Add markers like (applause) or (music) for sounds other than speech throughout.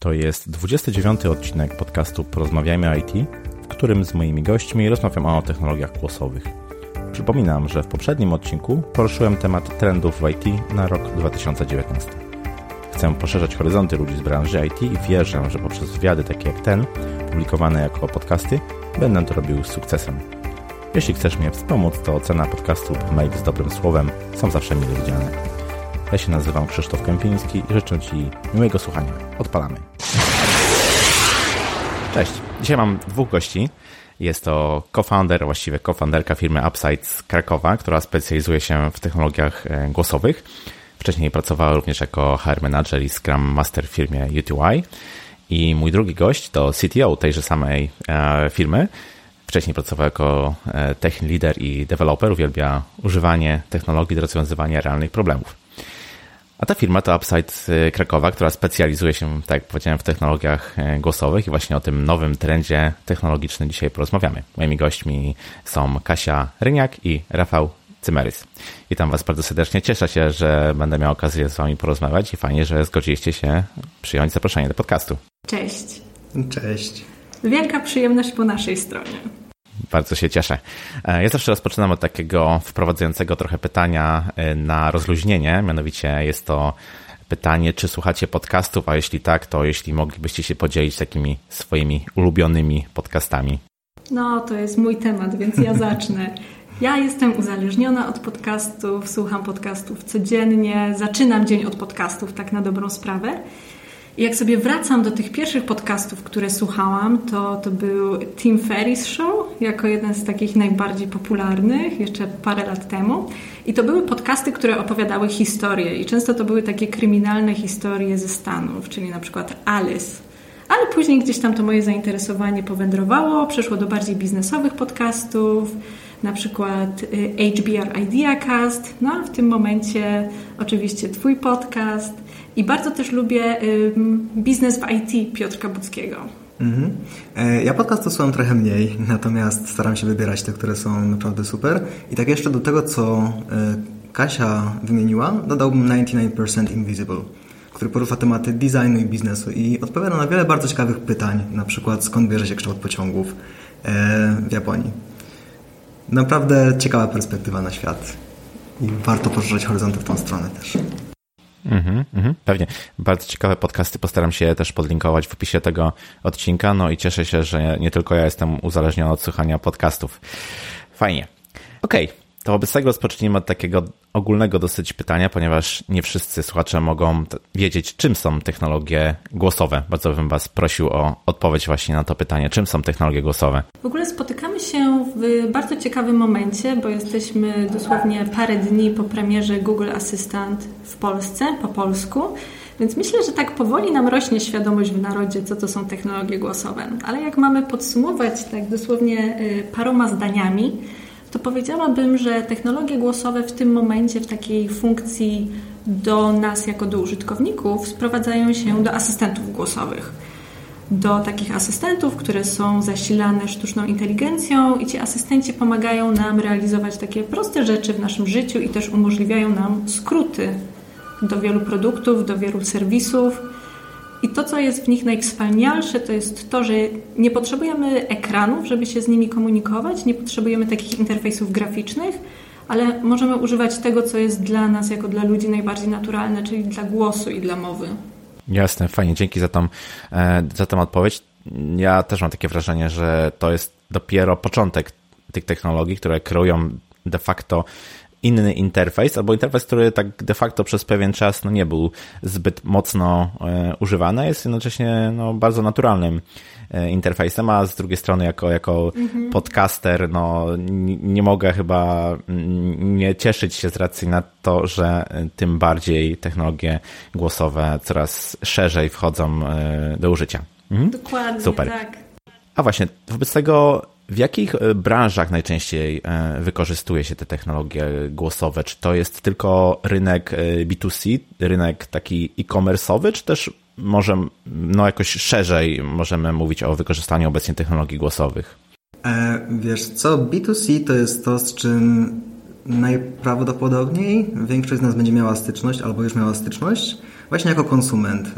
To jest 29 odcinek podcastu Porozmawiajmy IT, w którym z moimi gośćmi rozmawiam o technologiach głosowych. Przypominam, że w poprzednim odcinku poruszyłem temat trendów w IT na rok 2019. Chcę poszerzać horyzonty ludzi z branży IT i wierzę, że poprzez wywiady takie jak ten, publikowane jako podcasty, będę to robił z sukcesem. Jeśli chcesz mnie wspomóc, to ocena podcastu mail z dobrym słowem są zawsze mile widziane. Ja się nazywam Krzysztof Kępiński i życzę Ci miłego słuchania. Odpalamy. Cześć. Dzisiaj mam dwóch gości. Jest to co-founder, właściwie co-founderka firmy Upside z Krakowa, która specjalizuje się w technologiach e, głosowych. Wcześniej pracowała również jako HR manager i Scrum Master w firmie UTY. I mój drugi gość to CTO tejże samej e, firmy. Wcześniej pracował jako e, tech leader i developer. Uwielbia używanie technologii do rozwiązywania realnych problemów. A ta firma to Upside y, Krakowa, która specjalizuje się, tak jak powiedziałem, w technologiach y, głosowych i właśnie o tym nowym trendzie technologicznym dzisiaj porozmawiamy. Moimi gośćmi są Kasia Ryniak i Rafał Cymerys. Witam Was bardzo serdecznie. Cieszę się, że będę miał okazję z Wami porozmawiać i fajnie, że zgodziliście się przyjąć zaproszenie do podcastu. Cześć. Cześć. Wielka przyjemność po naszej stronie. Bardzo się cieszę. E, ja zawsze rozpoczynam od takiego wprowadzającego trochę pytania e, na rozluźnienie, mianowicie jest to pytanie, czy słuchacie podcastów, a jeśli tak, to jeśli moglibyście się podzielić takimi swoimi ulubionymi podcastami. No, to jest mój temat, więc ja (laughs) zacznę. Ja jestem uzależniona od podcastów, słucham podcastów codziennie, zaczynam dzień od podcastów, tak na dobrą sprawę. Jak sobie wracam do tych pierwszych podcastów, które słuchałam, to, to był Tim Ferris Show jako jeden z takich najbardziej popularnych jeszcze parę lat temu. I to były podcasty, które opowiadały historie i często to były takie kryminalne historie ze Stanów, czyli na przykład Alice. Ale później gdzieś tam to moje zainteresowanie powędrowało, przeszło do bardziej biznesowych podcastów, na przykład y, HBR Ideacast, no a w tym momencie oczywiście Twój podcast – i bardzo też lubię biznes w IT Piotrka Budzkiego. Mhm. E, ja podcastów słucham trochę mniej, (laughs) natomiast staram się wybierać te, które są naprawdę super. I tak jeszcze do tego, co e, Kasia wymieniła, dodałbym 99% Invisible, który porusza tematy designu i biznesu i odpowiada na wiele bardzo ciekawych pytań, na przykład skąd bierze się kształt pociągów e, w Japonii. Naprawdę ciekawa perspektywa na świat i warto poszerzać horyzonty w tą stronę też. Mhm, mhm, pewnie. Bardzo ciekawe podcasty postaram się też podlinkować w opisie tego odcinka. No i cieszę się, że nie tylko ja jestem uzależniony od słuchania podcastów. Fajnie. Okej, okay. To wobec tego rozpocznijmy od takiego ogólnego dosyć pytania, ponieważ nie wszyscy słuchacze mogą wiedzieć, czym są technologie głosowe. Bardzo bym Was prosił o odpowiedź właśnie na to pytanie, czym są technologie głosowe. W ogóle spotykamy się w bardzo ciekawym momencie, bo jesteśmy dosłownie parę dni po premierze Google Assistant w Polsce, po polsku. Więc myślę, że tak powoli nam rośnie świadomość w narodzie, co to są technologie głosowe. Ale jak mamy podsumować tak dosłownie y, paroma zdaniami, to powiedziałabym, że technologie głosowe w tym momencie w takiej funkcji do nas jako do użytkowników sprowadzają się do asystentów głosowych. Do takich asystentów, które są zasilane sztuczną inteligencją i ci asystenci pomagają nam realizować takie proste rzeczy w naszym życiu i też umożliwiają nam skróty do wielu produktów, do wielu serwisów i to, co jest w nich najwspanialsze, to jest to, że nie potrzebujemy ekranów, żeby się z nimi komunikować, nie potrzebujemy takich interfejsów graficznych, ale możemy używać tego, co jest dla nas, jako dla ludzi najbardziej naturalne, czyli dla głosu i dla mowy. Jasne, fajnie, dzięki za tą, e, za tą odpowiedź. Ja też mam takie wrażenie, że to jest dopiero początek tych technologii, które kreują de facto inny interfejs, albo interfejs, który tak de facto przez pewien czas no, nie był zbyt mocno e, używany, jest jednocześnie no, bardzo naturalnym e, interfejsem, a z drugiej strony jako, jako mhm. podcaster no, nie, mogę chyba nie cieszyć się z racji na to, że tym bardziej technologie głosowe coraz szerzej wchodzą e, do użycia. Mhm. Dokładnie, Super. tak. A właśnie, wobec tego w jakich e, branżach najczęściej e, wykorzystuje się te technologie głosowe? Czy to jest tylko rynek e, B2C, rynek taki e-commerce'owy, czy też może no jakoś szerzej możemy mówić o wykorzystaniu obecnie technologii głosowych? Wiesz co, B2C to jest to, z czym najprawdopodobniej większość z nas będzie miała styczność albo już miała styczność właśnie jako konsument.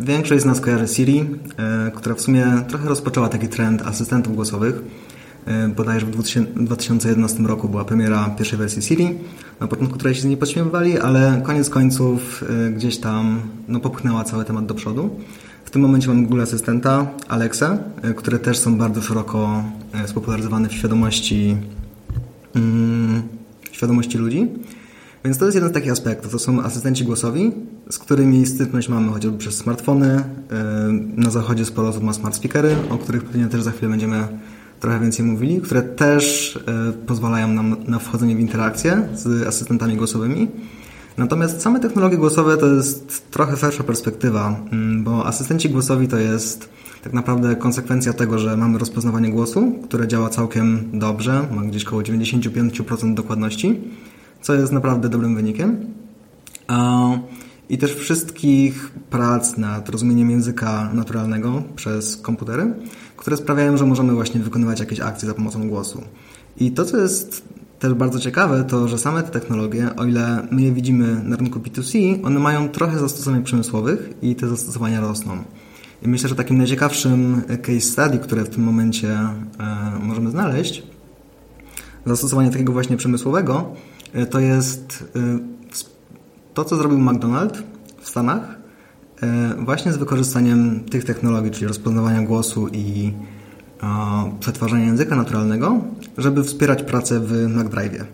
E, większość z nas kojarzy Siri, e, która w sumie trochę rozpoczęła taki trend asystentów głosowych. E, bodajże w 2011 roku była premiera pierwszej wersji Siri, na początku której się z niej podśmiewywali, ale koniec końców gdzieś tam no, popchnęła cały temat do przodu. W tym momencie mamy Google Asystenta, Alexa, które też są bardzo szeroko spopularyzowane w świadomości, mm, świadomości ludzi. Więc to jest jeden z takich aspektów. To są asystenci głosowi, z którymi styczność mamy chociażby przez smartfony. E, na zachodzie sporo osób ma smart speakery, o których pewnie też za chwilę będziemy trochę więcej mówili, które też e, pozwalają nam na wchodzenie w interakcję z asystentami głosowymi. Natomiast same technologie głosowe to jest trochę szersza perspektywa, mm, bo asystenci głosowi to jest tak naprawdę konsekwencja tego, że mamy rozpoznawanie głosu, które działa całkiem dobrze, ma gdzieś około 95% dokładności co jest naprawdę dobrym wynikiem. I też wszystkich prac nad rozumieniem języka naturalnego przez komputery, które sprawiają, że możemy właśnie wykonywać jakieś akcje za pomocą głosu. I to, co jest też bardzo ciekawe, to że same te technologie, o ile my je widzimy na rynku B2C, one mają trochę zastosowań przemysłowych i te zastosowania rosną. I myślę, że takim najciekawszym case study, które w tym momencie e, możemy znaleźć, zastosowanie takiego właśnie przemysłowego, to jest e, to, co zrobił McDonald's w Stanach, e, właśnie z wykorzystaniem tych technologii, czyli rozpoznawania głosu i przetwarzania języka naturalnego, żeby wspierać pracę w McDrive'ie.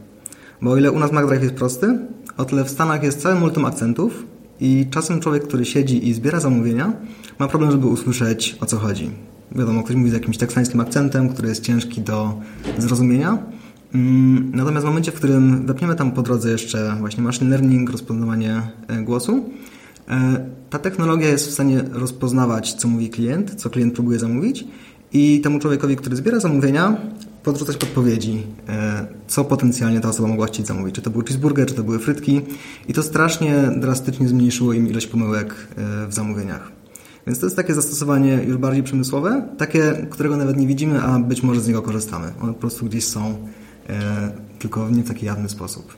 Bo o ile u nas McDrive jest prosty, o tyle w Stanach jest cały multum akcentów i czasem człowiek, który siedzi i zbiera zamówienia, ma problem, żeby usłyszeć o co chodzi. Wiadomo, ktoś mówi z jakimś teksańskim akcentem, który jest ciężki do zrozumienia, natomiast w momencie, w którym wepniemy tam po drodze jeszcze właśnie machine learning, rozpoznawanie e, głosu, e, ta technologia jest w stanie rozpoznawać, co mówi klient, co klient próbuje zamówić i temu człowiekowi, który zbiera zamówienia, podrzucać podpowiedzi, e, co potencjalnie ta osoba mogła chcieć zamówić. Czy to był cheeseburger, czy to były frytki. I to strasznie drastycznie zmniejszyło im ilość pomyłek w zamówieniach. Więc to jest takie zastosowanie już bardziej przemysłowe, takie, którego nawet nie widzimy, a być może z niego korzystamy. One po prostu gdzieś są tylko nie w taki jawny sposób.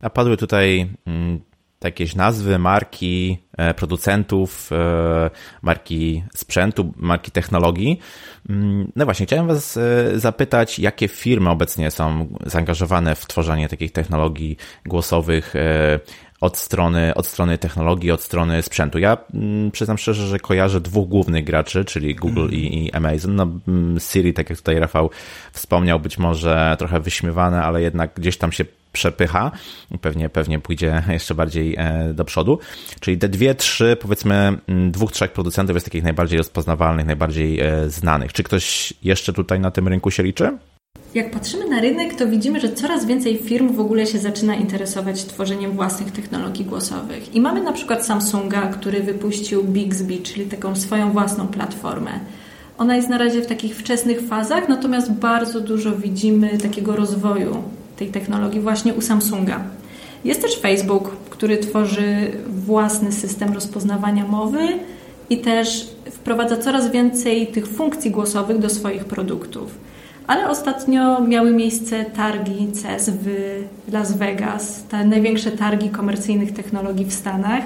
A padły tutaj mm, jakieś nazwy, marki e, producentów, e, marki sprzętu, marki technologii. Mm, no właśnie, chciałem Was zapytać, jakie firmy obecnie są zaangażowane w tworzenie takich technologii głosowych, od strony, od strony technologii, od strony sprzętu. Ja mm, przyznam szczerze, że kojarzę dwóch głównych graczy, czyli Google mm. i, i, Amazon. No, mm, Siri, tak jak tutaj Rafał wspomniał, być może trochę wyśmiewane, ale jednak gdzieś tam się przepycha pewnie, pewnie pójdzie (laughs) jeszcze bardziej e, do przodu. Czyli te dwie, trzy, powiedzmy, mm, dwóch, trzech producentów jest takich najbardziej rozpoznawalnych, najbardziej e, znanych. Czy ktoś jeszcze tutaj na tym rynku się liczy? Jak patrzymy na rynek, to widzimy, że coraz więcej firm w ogóle się zaczyna interesować tworzeniem własnych technologii głosowych. I mamy na przykład Samsunga, który wypuścił Bixby, czyli taką swoją własną platformę. Ona jest na razie w takich wczesnych fazach, natomiast bardzo dużo widzimy takiego rozwoju tej technologii właśnie u Samsunga. Jest też Facebook, który tworzy własny system rozpoznawania mowy i też wprowadza coraz więcej tych funkcji głosowych do swoich produktów. Ale ostatnio miały miejsce targi CES w Las Vegas, te największe targi komercyjnych technologii w Stanach.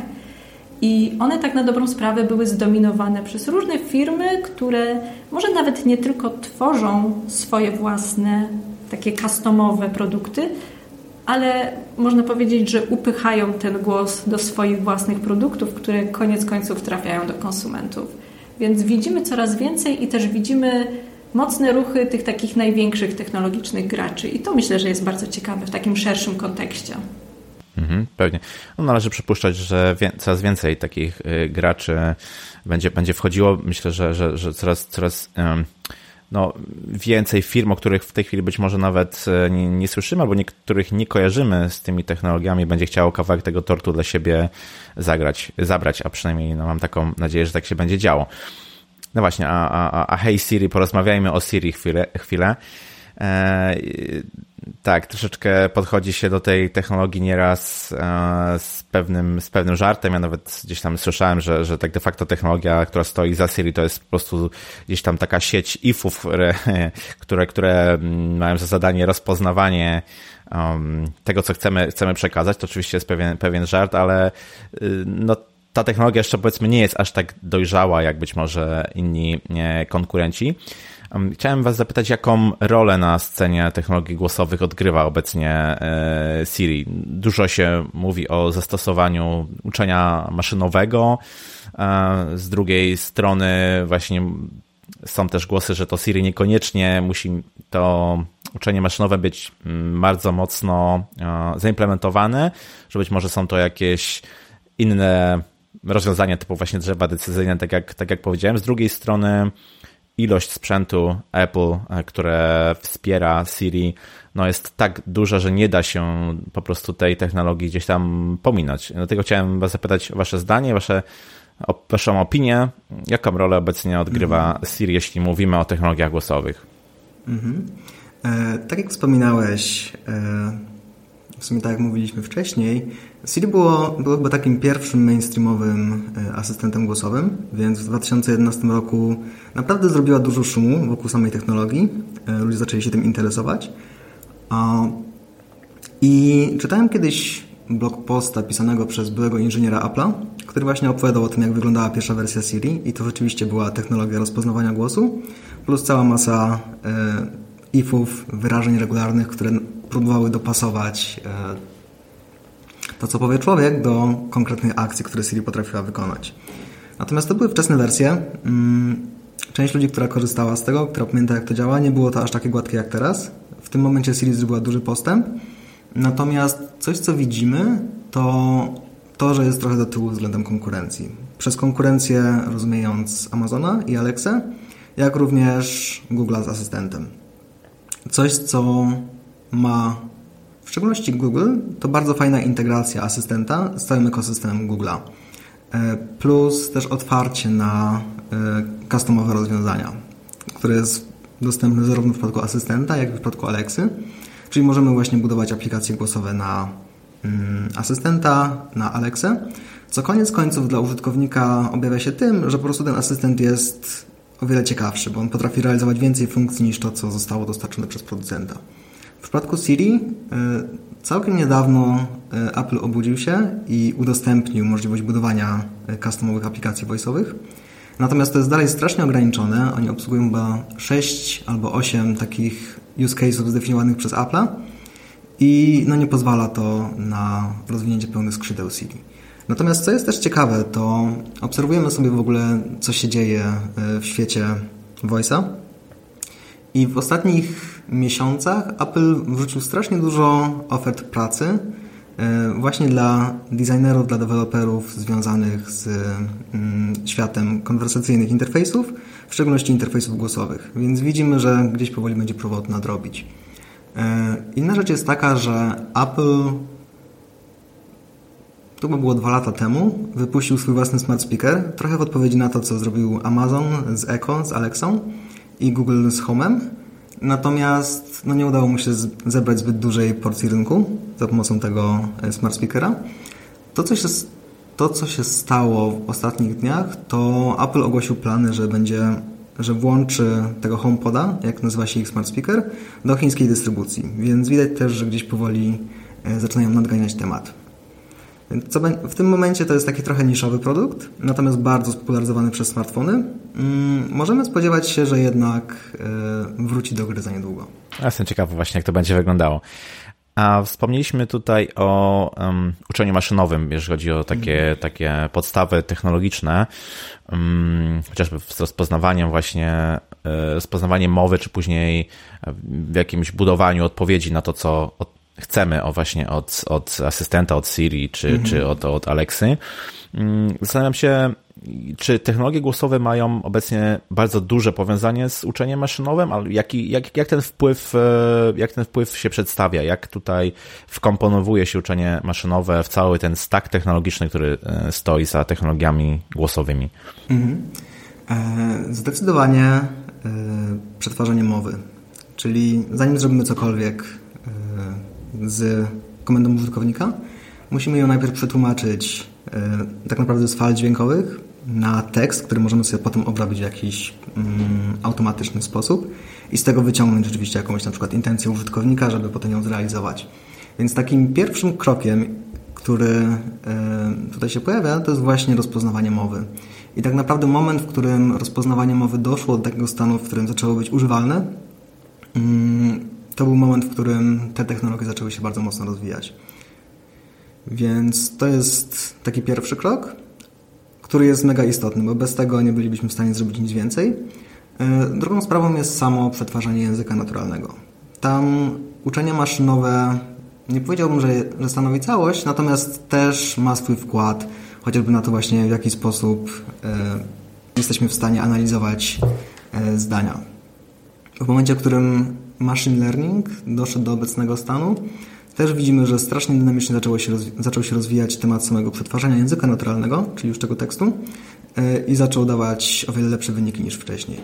I one tak na dobrą sprawę były zdominowane przez różne firmy, które może nawet nie tylko tworzą swoje własne, takie customowe produkty, ale można powiedzieć, że upychają ten głos do swoich własnych produktów, które koniec końców trafiają do konsumentów. Więc widzimy coraz więcej i też widzimy mocne ruchy tych takich największych technologicznych graczy. I to myślę, że jest bardzo ciekawe w takim szerszym kontekście. Mhm, pewnie. No, należy przypuszczać, że wie, coraz więcej takich y, graczy będzie, będzie wchodziło. Myślę, że, że, że coraz, coraz no, więcej firm, o których w tej chwili być może nawet e, nie, nie, słyszymy, albo niektórych nie kojarzymy z tymi technologiami, będzie chciało kawałek tego tortu dla siebie zagrać, zabrać, a przynajmniej no, mam taką nadzieję, że tak się będzie działo. No właśnie, a, a, a hej Siri, porozmawiajmy o Siri chwilę. chwilę. E, tak, troszeczkę podchodzi się do tej technologii nieraz e, z pewnym, z pewnym żartem. Ja nawet gdzieś tam słyszałem, że, że tak de facto technologia, która stoi za Siri, to jest po prostu gdzieś tam taka sieć ifów, które, (laughs) które, które mają za zadanie rozpoznawanie um, tego, co chcemy, chcemy przekazać. To oczywiście jest pewien, pewien żart, ale y, no, ta technologia jeszcze powiedzmy nie jest aż tak dojrzała, jak być może inni konkurenci. Chciałem Was zapytać, jaką rolę na scenie technologii głosowych odgrywa obecnie e, Siri. Dużo się mówi o zastosowaniu uczenia maszynowego. E, z drugiej strony, właśnie są też głosy, że to Siri niekoniecznie musi to uczenie maszynowe być bardzo mocno e, zaimplementowane, że być może są to jakieś inne rozwiązania typu właśnie drzewa decyzyjne, tak jak, tak jak powiedziałem. Z drugiej strony ilość sprzętu Apple, e, które wspiera Siri, no jest tak duża, że nie da się po prostu tej technologii gdzieś tam pominąć. Dlatego chciałem Was zapytać o Wasze zdanie, Wasze, o, Waszą opinię, jaką rolę obecnie odgrywa mhm. Siri, jeśli mówimy o technologiach głosowych. Mhm. E, tak jak wspominałeś, e, w sumie tak jak mówiliśmy wcześniej, Siri było, było chyba takim pierwszym mainstreamowym e, asystentem głosowym, więc w 2011 roku naprawdę zrobiła dużo szumu wokół samej technologii. E, ludzie zaczęli się tym interesować. I czytałem kiedyś blog posta pisanego przez byłego inżyniera Apple'a, który właśnie opowiadał o tym, jak wyglądała pierwsza wersja Siri i to rzeczywiście była technologia rozpoznawania głosu, plus cała masa e, ifów, wyrażeń regularnych, które próbowały dopasować e, to, co powie człowiek, do konkretnych akcji, które Siri potrafiła wykonać. Natomiast to były wczesne wersje. Mm, część ludzi, która korzystała z tego, która pamięta, jak to działa, nie było to aż takie gładkie jak teraz. W tym momencie Siri zrobiła duży postęp. Natomiast coś, co widzimy, to to, że jest trochę do tyłu względem konkurencji. Przez konkurencję rozumiejąc Amazona i Alexa, jak również Google z asystentem. Coś, co ma w szczególności Google, to bardzo fajna integracja asystenta z całym ekosystemem Google'a. E, plus też otwarcie na e, customowe rozwiązania, które jest dostępne zarówno w przypadku asystenta, jak i w przypadku Alexy. Czyli możemy właśnie budować aplikacje głosowe na mm, asystenta, na Alexę, co koniec końców dla użytkownika objawia się tym, że po prostu ten asystent jest o wiele ciekawszy, bo on potrafi realizować więcej funkcji niż to, co zostało dostarczone przez producenta. W przypadku Siri y, całkiem niedawno y, Apple obudził się i udostępnił możliwość budowania y, customowych aplikacji voice'owych. Natomiast to jest dalej strasznie ograniczone. Oni obsługują chyba 6 albo 8 takich use cases zdefiniowanych przez Apple i no nie pozwala to na rozwinięcie pełnych skrzydeł Siri. Natomiast co jest też ciekawe, to obserwujemy sobie w ogóle, co się dzieje e, w świecie Voice'a. I w ostatnich miesiącach Apple wrzucił strasznie dużo ofert pracy e, właśnie dla designerów, dla deweloperów związanych z mm, światem konwersacyjnych interfejsów, w szczególności interfejsów głosowych. Więc widzimy, że gdzieś powoli będzie próbował to nadrobić. E, inna rzecz jest taka, że Apple to by było dwa lata temu, wypuścił swój własny smart speaker, trochę w odpowiedzi na to, co zrobił Amazon z Echo, z Alexą i Google z Home'em. Natomiast no, nie udało mu się zebrać zbyt dużej porcji rynku za pomocą tego e, smart speakera. To, co się, to, co się stało w ostatnich dniach, to Apple ogłosił plany, że będzie że włączy tego HomePoda, jak nazywa się ich smart speaker, do chińskiej dystrybucji. Więc widać też, że gdzieś powoli e, zaczynają nadganiać temat. Co w tym momencie to jest taki trochę niszowy produkt, natomiast bardzo spopularyzowany przez smartfony. Mm, możemy spodziewać się, że jednak e, wróci do gry za niedługo. Ja jestem ciekawy właśnie, jak to będzie wyglądało. A wspomnieliśmy tutaj o um, uczeniu maszynowym, jeżeli chodzi o takie, mm. takie podstawy technologiczne, um, chociażby z rozpoznawaniem właśnie, e, rozpoznawaniem mowy, czy później w jakimś budowaniu odpowiedzi na to, co chcemy o właśnie od, od asystenta, od Siri czy, mhm. czy od, od Alexy. Mm, zastanawiam się, czy technologie głosowe mają obecnie bardzo duże powiązanie z uczeniem maszynowym, ale jaki, jak, jak, ten wpływ, e, jak ten wpływ się przedstawia, jak tutaj wkomponowuje się uczenie maszynowe w cały ten stack technologiczny, który e, stoi za technologiami głosowymi? Mhm. E, zdecydowanie przetwarzanie mowy. Czyli zanim zrobimy cokolwiek z komendą użytkownika, musimy ją najpierw przetłumaczyć tak naprawdę z fal dźwiękowych na tekst, który możemy sobie potem obrobić w jakiś mm, automatyczny sposób i z tego wyciągnąć rzeczywiście jakąś na przykład intencję użytkownika, żeby potem ją zrealizować. Więc takim pierwszym krokiem, który tutaj się pojawia, to jest właśnie rozpoznawanie mowy. I tak naprawdę moment, w którym rozpoznawanie mowy doszło do takiego stanu, w którym zaczęło być używalne, mm, to był moment, w którym te technologie zaczęły się bardzo mocno rozwijać. Więc to jest taki pierwszy krok, który jest mega istotny, bo bez tego nie bylibyśmy w stanie zrobić nic więcej. E, drugą sprawą jest samo przetwarzanie języka naturalnego. Tam uczenie maszynowe, nie powiedziałbym, że, że stanowi całość, natomiast też ma swój wkład, chociażby na to właśnie, w jaki sposób e, jesteśmy w stanie analizować e, zdania. W momencie, w którym machine learning doszedł do obecnego stanu, też widzimy, że strasznie dynamicznie zaczęło się zaczął się rozwijać temat samego przetwarzania języka naturalnego, czyli już tego tekstu i zaczął dawać o wiele lepsze wyniki niż wcześniej.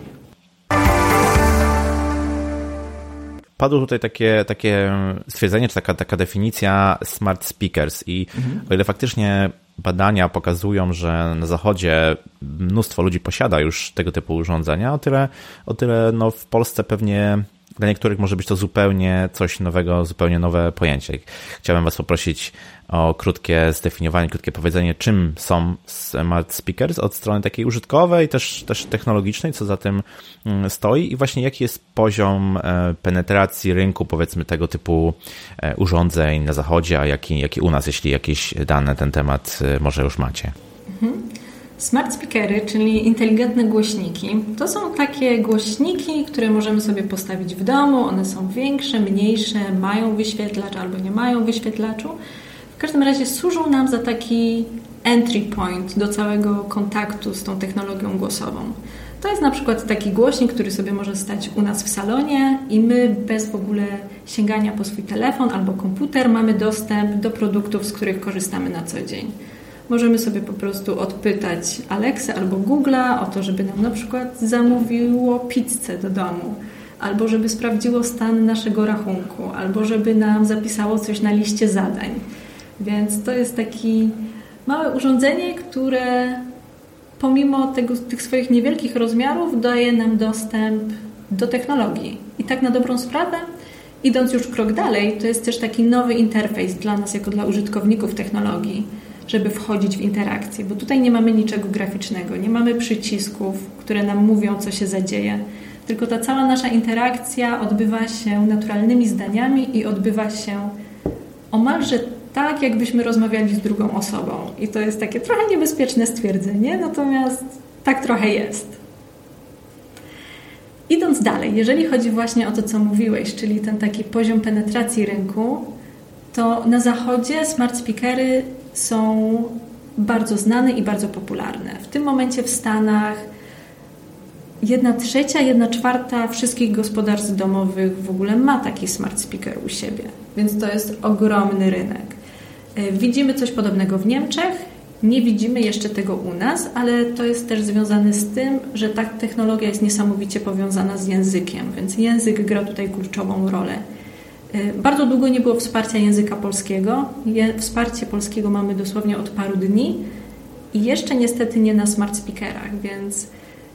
Padło tutaj takie, takie stwierdzenie, czy taka, taka definicja smart speakers i mhm. o ile faktycznie badania pokazują, że na zachodzie mnóstwo ludzi posiada już tego typu urządzenia, o tyle, o tyle no w Polsce pewnie dla niektórych może być to zupełnie coś nowego, zupełnie nowe pojęcie. Chciałem Was poprosić o krótkie zdefiniowanie, krótkie powiedzenie, czym są smart speakers od strony takiej użytkowej, też, też technologicznej, co za tym mm, stoi i właśnie jaki jest poziom e, penetracji rynku, powiedzmy, tego typu e, urządzeń na zachodzie, a jaki, jaki u nas, jeśli jakieś dane ten temat e, może już macie. Mhm. Smart speakery, czyli inteligentne głośniki, to są takie głośniki, które możemy sobie postawić w domu. One są większe, mniejsze, mają wyświetlacz albo nie mają wyświetlaczu. W każdym razie służą nam za taki entry point do całego kontaktu z tą technologią głosową. To jest na przykład taki głośnik, który sobie może stać u nas w salonie i my bez w ogóle sięgania po swój telefon albo komputer mamy dostęp do produktów, z których korzystamy na co dzień. Możemy sobie po prostu odpytać Alexa albo Google'a o to, żeby nam na przykład zamówiło pizzę do domu, albo żeby sprawdziło stan naszego rachunku, albo żeby nam zapisało coś na liście zadań. Więc to jest taki małe urządzenie, które pomimo tego, tych swoich niewielkich rozmiarów daje nam dostęp do technologii. I tak na dobrą sprawę, idąc już krok dalej, to jest też taki nowy interfejs dla nas, jako dla użytkowników technologii żeby wchodzić w interakcję, bo tutaj nie mamy niczego graficznego, nie mamy przycisków, które nam mówią, co się zadzieje, tylko ta cała nasza interakcja odbywa się naturalnymi zdaniami i odbywa się omalże tak, jakbyśmy rozmawiali z drugą osobą. I to jest takie trochę niebezpieczne stwierdzenie, natomiast tak trochę jest. Idąc dalej, jeżeli chodzi właśnie o to, co mówiłeś, czyli ten taki poziom penetracji rynku, to na zachodzie smart speakery są bardzo znane i bardzo popularne. W tym momencie w Stanach jedna trzecia, jedna czwarta wszystkich gospodarstw domowych w ogóle ma taki smart speaker u siebie, więc to jest ogromny rynek. E, widzimy coś podobnego w Niemczech, nie widzimy jeszcze tego u nas, ale to jest też związane z tym, że ta technologia jest niesamowicie powiązana z językiem, więc język gra tutaj kluczową rolę. E, bardzo długo nie było wsparcia języka polskiego. Wsparcie polskiego mamy dosłownie od paru dni i jeszcze niestety nie na smart speakerach, więc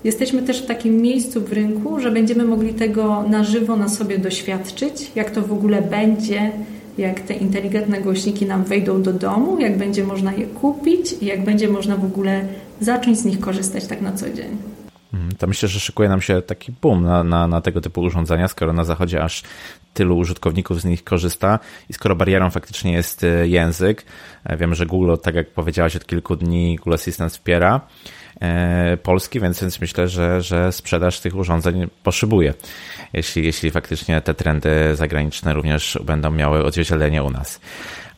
jesteśmy też w takim miejscu w rynku, że będziemy mogli tego na żywo na sobie doświadczyć, jak to w ogóle będzie, jak te inteligentne głośniki nam wejdą do domu, jak będzie można je kupić i jak będzie można w ogóle zacząć z nich korzystać tak na co dzień. Mhm, to myślę, że szykuje nam się taki boom na, na, na, tego typu urządzenia, skoro na zachodzie aż tylu użytkowników z nich korzysta i skoro barierą faktycznie jest e, język. E, wiemy, że Google, tak jak powiedziałaś, od kilku dni Google Assistant wspiera e, polski, więc, więc myślę, że, że sprzedaż tych urządzeń poszybuje, jeśli, jeśli faktycznie te trendy zagraniczne również będą miały odzwierciedlenie u nas.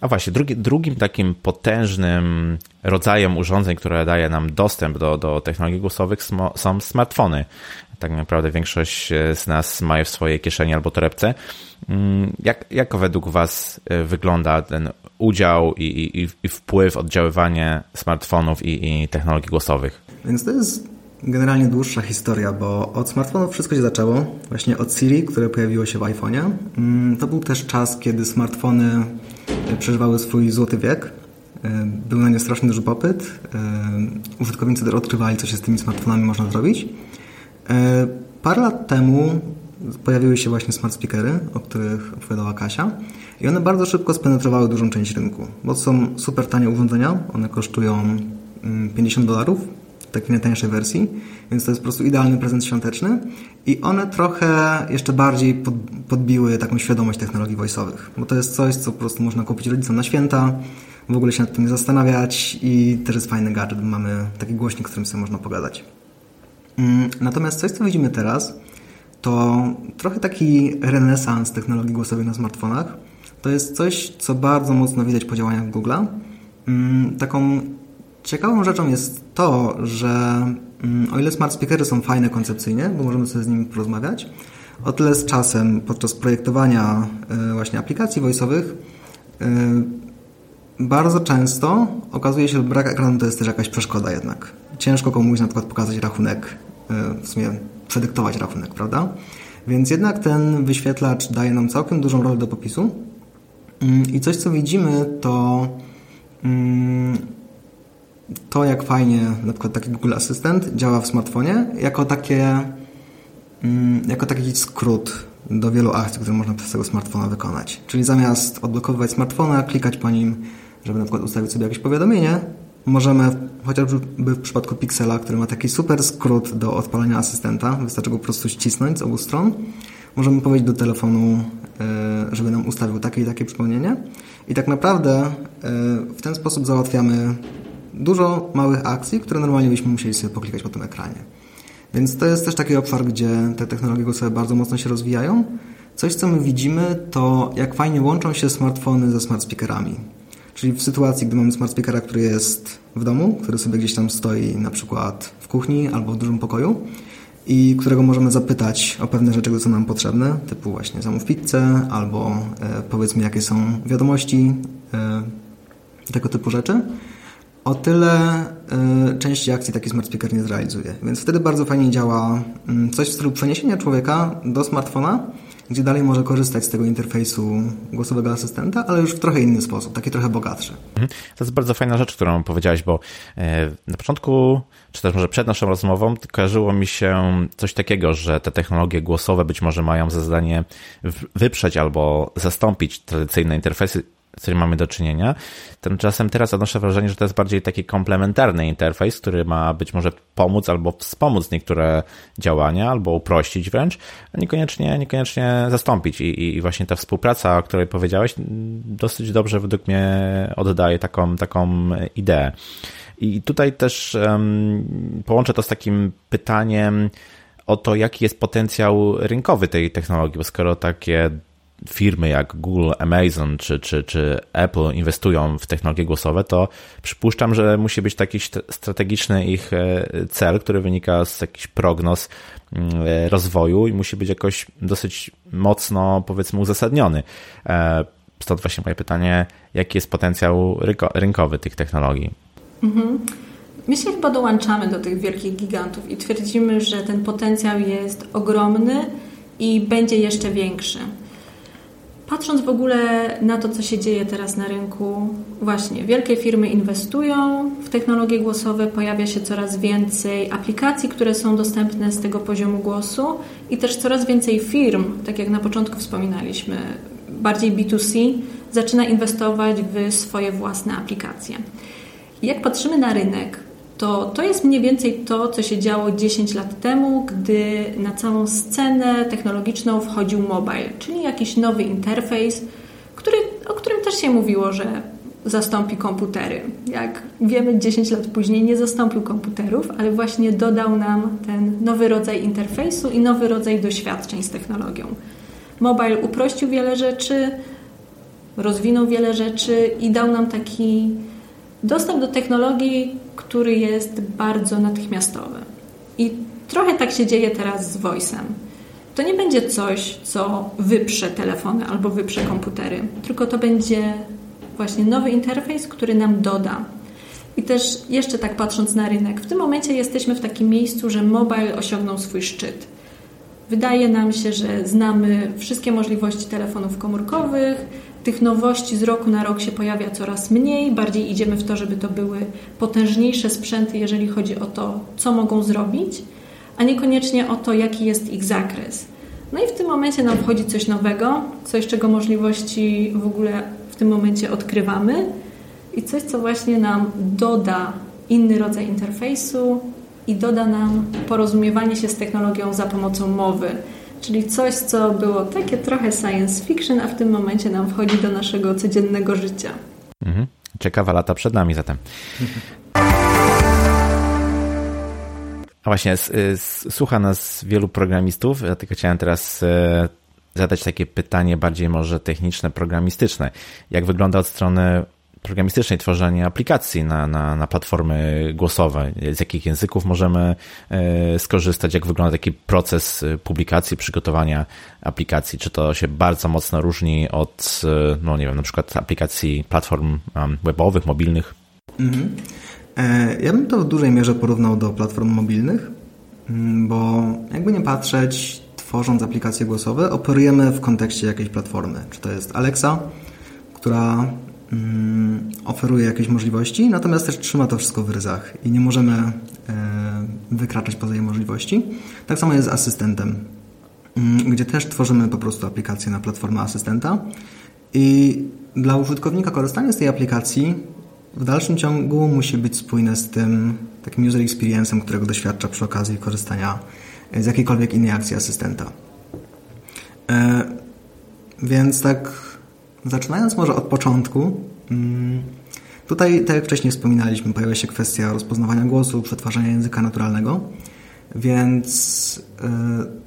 A właśnie, drugi, drugim takim potężnym rodzajem urządzeń, które daje nam dostęp do, do technologii głosowych są smartfony. Tak naprawdę większość z nas ma w swojej kieszeni albo torebce. Mm, jak, jak według Was e, wygląda ten udział i, i, i wpływ, oddziaływanie smartfonów i, i technologii głosowych? Więc to jest generalnie dłuższa historia, bo od smartfonów wszystko się zaczęło. Właśnie od Siri, które pojawiło się w iPhone'ie. Mm, to był też czas, kiedy smartfony e, przeżywały swój złoty wiek. E, był na nie strasznie duży popyt. E, użytkownicy odkrywali, co się z tymi smartfonami można zrobić. Parę lat temu pojawiły się właśnie smart speakery, o których opowiadała Kasia. I one bardzo szybko spenetrowały dużą część rynku, bo są super tanie urządzenia. One kosztują 50 mm, dolarów takiej najtańszej wersji, więc to jest po prostu idealny prezent świąteczny i one trochę jeszcze bardziej pod, podbiły taką świadomość technologii voice'owych, bo to jest coś, co po prostu można kupić rodzicom na święta, w ogóle się nad tym nie zastanawiać i też jest fajny gadżet, mamy taki głośnik, z którym sobie można pogadać. Mm, natomiast coś, co widzimy teraz, to trochę taki renesans technologii głosowej na smartfonach. To jest coś, co bardzo mocno widać po działaniach Google'a. Mm, taką Ciekawą rzeczą jest to, że mm, o ile smart speakery są fajne koncepcyjnie, bo możemy sobie z nimi porozmawiać, o tyle z czasem podczas projektowania y, właśnie aplikacji voice'owych y, bardzo często okazuje się, że brak ekranu to jest też jakaś przeszkoda jednak. Ciężko komuś na przykład pokazać rachunek, w sumie przedyktować rachunek, prawda? Więc jednak ten wyświetlacz daje nam całkiem dużą rolę do popisu. Mm, I coś, co widzimy, to mm, to, jak fajnie na przykład taki Google Assistant działa w smartfonie, jako takie mm, jako taki skrót do wielu akcji, które można przez tego smartfona wykonać. Czyli zamiast odblokowywać smartfona, klikać po nim, żeby na przykład ustawić sobie jakieś powiadomienie, możemy, chociażby w przypadku Pixela, który ma taki super skrót do odpalenia asystenta, wystarczy go po prostu ścisnąć z obu stron, możemy powiedzieć do telefonu, e, żeby nam ustawił takie i takie przypomnienie i tak naprawdę e, w ten sposób załatwiamy dużo małych akcji, które normalnie byśmy musieli sobie poklikać po tym ekranie. Więc to jest też taki obszar, gdzie te technologie głosowe bardzo mocno się rozwijają. Coś, co my widzimy, to jak fajnie łączą się smartfony ze smart speakerami. Czyli w sytuacji, gdy mamy smart speakera, który jest w domu, który sobie gdzieś tam stoi na przykład w kuchni albo w dużym pokoju i którego możemy zapytać o pewne rzeczy, które są nam potrzebne, typu właśnie zamów pizzę albo e, powiedzmy jakie są wiadomości, e, tego typu rzeczy o tyle y, części akcji taki smart speaker nie zrealizuje. Więc wtedy bardzo fajnie działa y, coś w stylu przeniesienia człowieka do smartfona, gdzie dalej może korzystać z tego interfejsu głosowego asystenta, ale już w trochę inny sposób, taki trochę bogatszy. Mhm. To jest bardzo fajna rzecz, którą powiedziałeś, bo e, na początku, czy też może przed naszą rozmową, kojarzyło mi się coś takiego, że te technologie głosowe być może mają za zadanie wyprzeć albo zastąpić tradycyjne interfejsy z którym mamy do czynienia. Tymczasem teraz odnoszę wrażenie, że to jest bardziej taki komplementarny interfejs, który ma być może pomóc albo wspomóc niektóre działania, albo uprościć wręcz, a niekoniecznie, niekoniecznie zastąpić. I, I właśnie ta współpraca, o której powiedziałeś, dosyć dobrze według mnie oddaje taką, taką ideę. I tutaj też um, połączę to z takim pytaniem o to, jaki jest potencjał rynkowy tej technologii, bo skoro takie firmy jak Google, Amazon czy, czy, czy Apple inwestują w technologie głosowe, to przypuszczam, że musi być taki strategiczny ich e, cel, który wynika z jakichś prognoz mm, e, rozwoju i musi być jakoś dosyć mocno, powiedzmy, uzasadniony. E, stąd właśnie moje pytanie, jaki jest potencjał rynkowy tych technologii? Mhm. My się chyba dołączamy do tych wielkich gigantów i twierdzimy, że ten potencjał jest ogromny i będzie jeszcze większy. Patrząc w ogóle na to, co się dzieje teraz na rynku, właśnie wielkie firmy inwestują w technologie głosowe, pojawia się coraz więcej aplikacji, które są dostępne z tego poziomu głosu i też coraz więcej firm, tak jak na początku wspominaliśmy, bardziej B2C, zaczyna inwestować w swoje własne aplikacje. Jak patrzymy na rynek, to to jest mniej więcej to, co się działo 10 lat temu, gdy na całą scenę technologiczną wchodził mobile, czyli jakiś nowy interfejs, który, o którym też się mówiło, że zastąpi komputery. Jak wiemy, 10 lat później nie zastąpił komputerów, ale właśnie dodał nam ten nowy rodzaj interfejsu i nowy rodzaj doświadczeń z technologią. Mobile uprościł wiele rzeczy, rozwinął wiele rzeczy i dał nam taki dostęp do technologii, który jest bardzo natychmiastowy. I trochę tak się dzieje teraz z Voice'em. To nie będzie coś, co wyprze telefony albo wyprze komputery, tylko to będzie właśnie nowy interfejs, który nam doda. I też jeszcze tak patrząc na rynek, w tym momencie jesteśmy w takim miejscu, że mobile osiągnął swój szczyt. Wydaje nam się, że znamy wszystkie możliwości telefonów komórkowych, tych nowości z roku na rok się pojawia coraz mniej, bardziej idziemy w to, żeby to były potężniejsze sprzęty, jeżeli chodzi o to, co mogą zrobić, a niekoniecznie o to, jaki jest ich zakres. No i w tym momencie nam wchodzi coś nowego, coś, czego możliwości w ogóle w tym momencie odkrywamy i coś, co właśnie nam doda inny rodzaj interfejsu i doda nam porozumiewanie się z technologią za pomocą mowy. Czyli coś, co było takie trochę science fiction, a w tym momencie nam wchodzi do naszego codziennego życia. Mhm. Ciekawa lata przed nami zatem. A właśnie, słucha nas wielu programistów, tylko chciałem teraz e, zadać takie pytanie bardziej może techniczne, programistyczne. Jak wygląda od strony programistycznej tworzenie aplikacji na, na, na platformy głosowe? Z jakich języków możemy e, skorzystać? Jak wygląda taki proces e, publikacji, przygotowania aplikacji? Czy to się bardzo mocno różni od, e, no nie wiem, na przykład aplikacji platform webowych, mobilnych? Mhm. Ja bym to w dużej mierze porównał do platform mobilnych, mm, bo jakby nie patrzeć, tworząc aplikacje głosowe, operujemy w kontekście jakiejś platformy. Czy to jest Alexa, która oferuje jakieś możliwości, natomiast też trzyma to wszystko w ryzach i nie możemy e, wykraczać poza jej możliwości. Tak samo jest z asystentem, mm, gdzie też tworzymy po prostu aplikację na platformę asystenta i dla użytkownika korzystanie z tej aplikacji w dalszym ciągu musi być spójne z tym takim user experience'em, którego doświadcza przy okazji korzystania z jakiejkolwiek innej akcji asystenta. E, więc tak Zaczynając może od początku, mm, tutaj, tak jak wcześniej wspominaliśmy, pojawia się kwestia rozpoznawania głosu, przetwarzania języka naturalnego, więc e,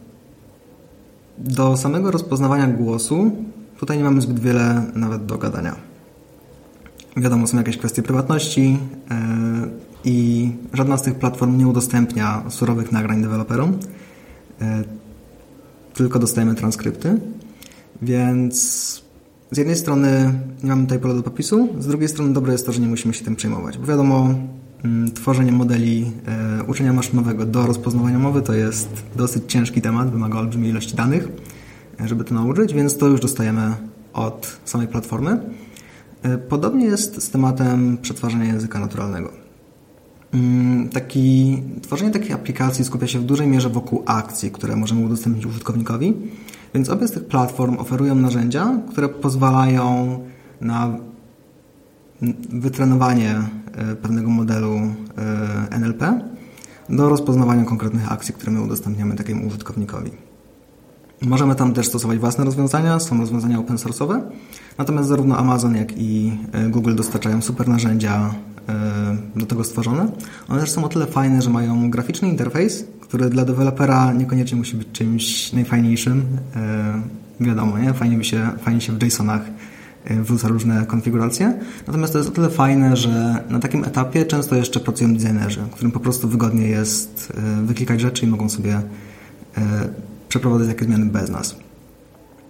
do samego rozpoznawania głosu tutaj nie mamy zbyt wiele nawet do gadania. Wiadomo, są jakieś kwestie prywatności e, i żadna z tych platform nie udostępnia surowych nagrań deweloperom, e, tylko dostajemy transkrypty, więc z jednej strony nie mamy tutaj pola do popisu, z drugiej strony dobre jest to, że nie musimy się tym przejmować, bo wiadomo, mm, tworzenie modeli e, uczenia maszynowego do rozpoznawania mowy to jest dosyć ciężki temat, wymaga olbrzymiej ilości danych, e, żeby to nauczyć, więc to już dostajemy od samej platformy. E, podobnie jest z tematem przetwarzania języka naturalnego. Mm, taki, tworzenie takiej aplikacji skupia się w dużej mierze wokół akcji, które możemy udostępnić użytkownikowi. Więc obie z tych platform oferują narzędzia, które pozwalają na wytrenowanie e, pewnego modelu e, NLP do rozpoznawania konkretnych akcji, które my udostępniamy takiemu użytkownikowi. Możemy tam też stosować własne rozwiązania, są rozwiązania open source'owe, natomiast zarówno Amazon, jak i e, Google dostarczają super narzędzia do tego stworzone. One też są o tyle fajne, że mają graficzny interfejs, który dla dewelopera niekoniecznie musi być czymś najfajniejszym. E, wiadomo, nie? Fajnie, się, fajnie się w JSONach e, wrzuca różne konfiguracje. Natomiast to jest o tyle fajne, że na takim etapie często jeszcze pracują designerzy, którym po prostu wygodnie jest e, wyklikać rzeczy i mogą sobie przeprowadzać jakieś zmiany bez nas.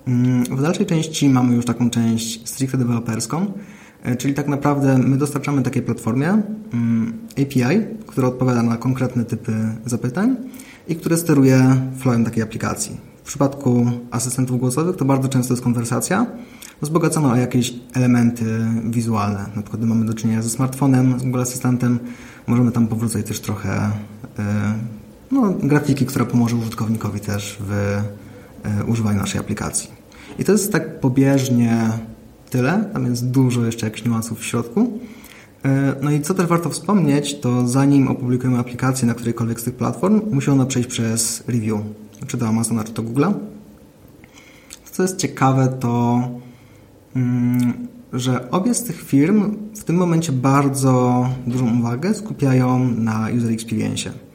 Mm, w dalszej części mamy już taką część stricte deweloperską, czyli tak naprawdę my dostarczamy takiej platformie mm, API, która odpowiada na konkretne typy zapytań i które steruje flowem takiej aplikacji. W przypadku asystentów głosowych to bardzo często jest konwersacja wzbogacona o jakieś elementy wizualne. Na przykład mamy do czynienia ze smartfonem, z Google Asystentem, możemy tam powrócić też trochę e, no, grafiki, która pomoże użytkownikowi też w e, używaniu naszej aplikacji. I to jest tak pobieżnie tyle, tam jest dużo jeszcze jakichś niuansów w środku. E, no i co też warto wspomnieć, to zanim opublikujemy aplikację na którejkolwiek z tych platform, musi ona przejść przez review, czy to Amazona, czy to Google'a. Co jest ciekawe, to mm, że obie z tych firm w tym momencie bardzo dużą uwagę skupiają na user experience.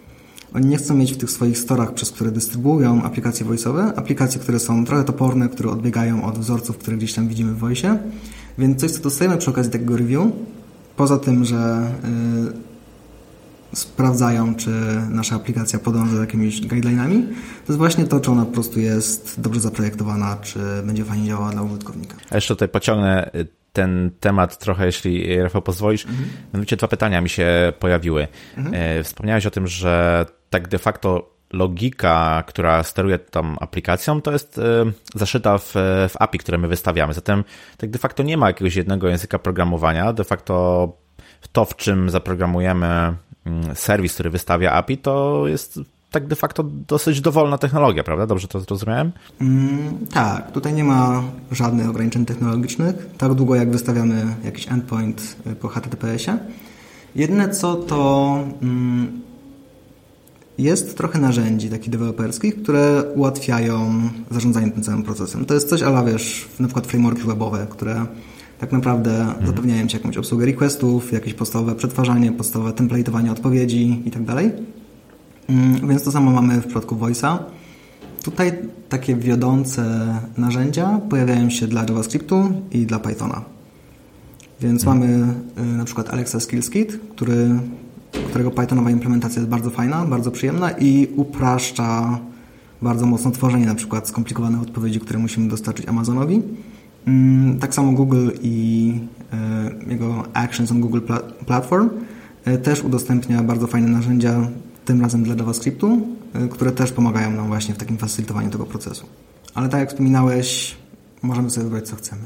Oni nie chcą mieć w tych swoich storach, przez które dystrybuują aplikacje voice'owe, aplikacje, które są trochę toporne, które odbiegają od wzorców, które gdzieś tam widzimy w voice. Więc coś, co dostajemy przy okazji takiego review, poza tym, że yy, sprawdzają, czy nasza aplikacja podąża za jakimiś guideline'ami, to jest właśnie to, czy ona po prostu jest dobrze zaprojektowana, czy będzie fajnie działała dla użytkownika. A jeszcze tutaj pociągnę y, ten temat trochę, jeśli Rafał pozwolisz. Mhm. Mianowicie dwa pytania mi się pojawiły. Mhm. Wspomniałeś o tym, że tak de facto logika, która steruje tą aplikacją, to jest zaszyta w, w API, które my wystawiamy. Zatem tak de facto nie ma jakiegoś jednego języka programowania. De facto to, w czym zaprogramujemy mm, serwis, który wystawia API, to jest tak de facto dosyć dowolna technologia, prawda? Dobrze to zrozumiałem? Mm, tak, tutaj nie ma żadnych ograniczeń technologicznych, tak długo jak wystawiamy jakiś endpoint y, po HTTPS-ie. Jedyne co to mm, jest trochę narzędzi takich deweloperskich, które ułatwiają zarządzanie tym całym procesem. To jest coś, ale wiesz, na przykład frameworki webowe, które tak naprawdę mhm. zapewniają Ci jakąś obsługę requestów, jakieś podstawowe przetwarzanie, podstawowe template'owanie odpowiedzi i tak dalej. Mm, więc to samo mamy w przypadku Voice'a. Tutaj takie wiodące narzędzia pojawiają się dla JavaScriptu i dla Pythona. Więc hmm. mamy y, na przykład Alexa Skills Kit, który, którego Pythonowa implementacja jest bardzo fajna, bardzo przyjemna i upraszcza bardzo mocno tworzenie na przykład skomplikowanych odpowiedzi, które musimy dostarczyć Amazonowi. Mm, tak samo Google i y, jego Actions on Google Platform y, też udostępnia bardzo fajne narzędzia tym razem dla JavaScriptu, y, które też pomagają nam właśnie w takim facylitowaniu tego procesu. Ale tak jak wspominałeś, możemy sobie wybrać co chcemy.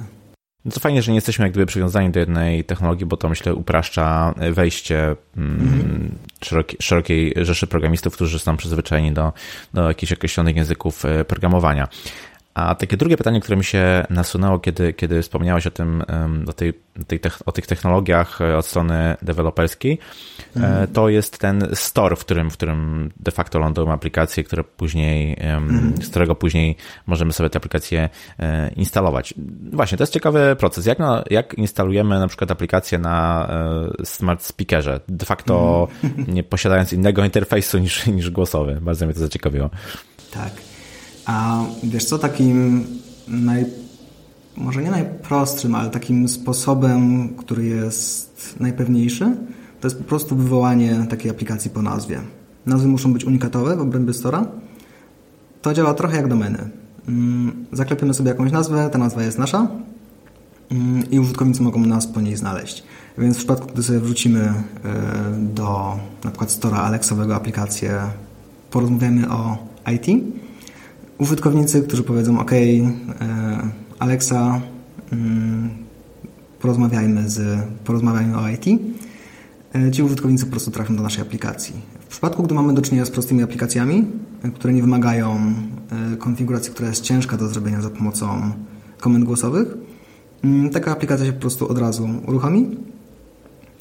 No to fajnie, że nie jesteśmy jak gdyby przywiązani do jednej technologii, bo to myślę upraszcza wejście mm, szerokiej, szerokiej rzeszy programistów, którzy są przyzwyczajeni do, do jakichś określonych języków y, programowania. A takie drugie pytanie, które mi się nasunęło, kiedy, kiedy wspomniałeś o tym, o, tej, tej, o tych technologiach e, od strony deweloperskiej, mm. to jest ten store, w którym, w którym de facto lądują aplikacje, które później, mm. z którego później możemy sobie te aplikacje e, instalować. Właśnie, to jest ciekawy proces. Jak, na, jak instalujemy na przykład aplikację na smart speakerze, de facto mm. nie posiadając innego interfejsu niż, niż głosowy. Bardzo mnie to zaciekawiło. Tak. A wiesz co, takim naj, może nie najprostszym, ale takim sposobem, który jest najpewniejszy, to jest po prostu wywołanie takiej aplikacji po nazwie. Nazwy muszą być unikatowe w obrębie Store'a. To działa trochę jak domeny. Mm, zaklepiemy sobie jakąś nazwę, ta nazwa jest nasza mm, i użytkownicy mogą nas po niej znaleźć. Więc w przypadku, gdy sobie wrzucimy e, do na przykład Store'a Alexowego aplikację, porozmawiamy o IT, użytkownicy, którzy powiedzą ok, e, Alexa, mm, porozmawiajmy, z, porozmawiajmy o IT, e, ci użytkownicy po prostu trafią do naszej aplikacji. W przypadku, gdy mamy do czynienia z prostymi aplikacjami, e, które nie wymagają konfiguracji, która jest ciężka do zrobienia za pomocą komend głosowych, mm, taka aplikacja się po prostu od razu uruchomi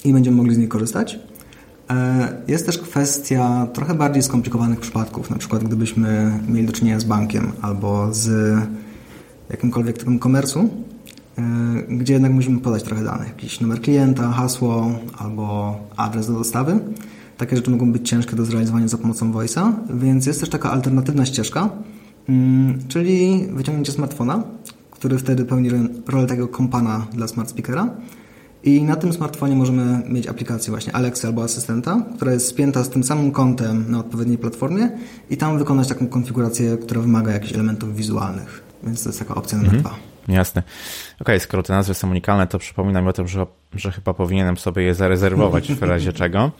i będziemy mogli z niej korzystać. E, jest też kwestia trochę bardziej skomplikowanych przypadków, na przykład gdybyśmy mieli do czynienia z bankiem albo z jakimkolwiek typem komersu, e, gdzie jednak musimy podać trochę danych, jakiś numer klienta, hasło albo adres do dostawy. Takie rzeczy mogą być ciężkie do zrealizowania za pomocą Voice'a, więc jest też taka alternatywna ścieżka, mm, czyli wyciągnięcie smartfona, który wtedy pełni rolę tego kompana dla smart speakera i na tym smartfonie możemy mieć aplikację właśnie Alexa albo asystenta, która jest spięta z tym samym kontem na odpowiedniej platformie i tam wykonać taką konfigurację, która wymaga jakichś elementów wizualnych. Więc to jest taka opcja numer mhm. dwa. Jasne. Okej, okay, skoro te nazwy są unikalne, to przypomina mi o tym, że, że chyba powinienem sobie je zarezerwować w razie czego.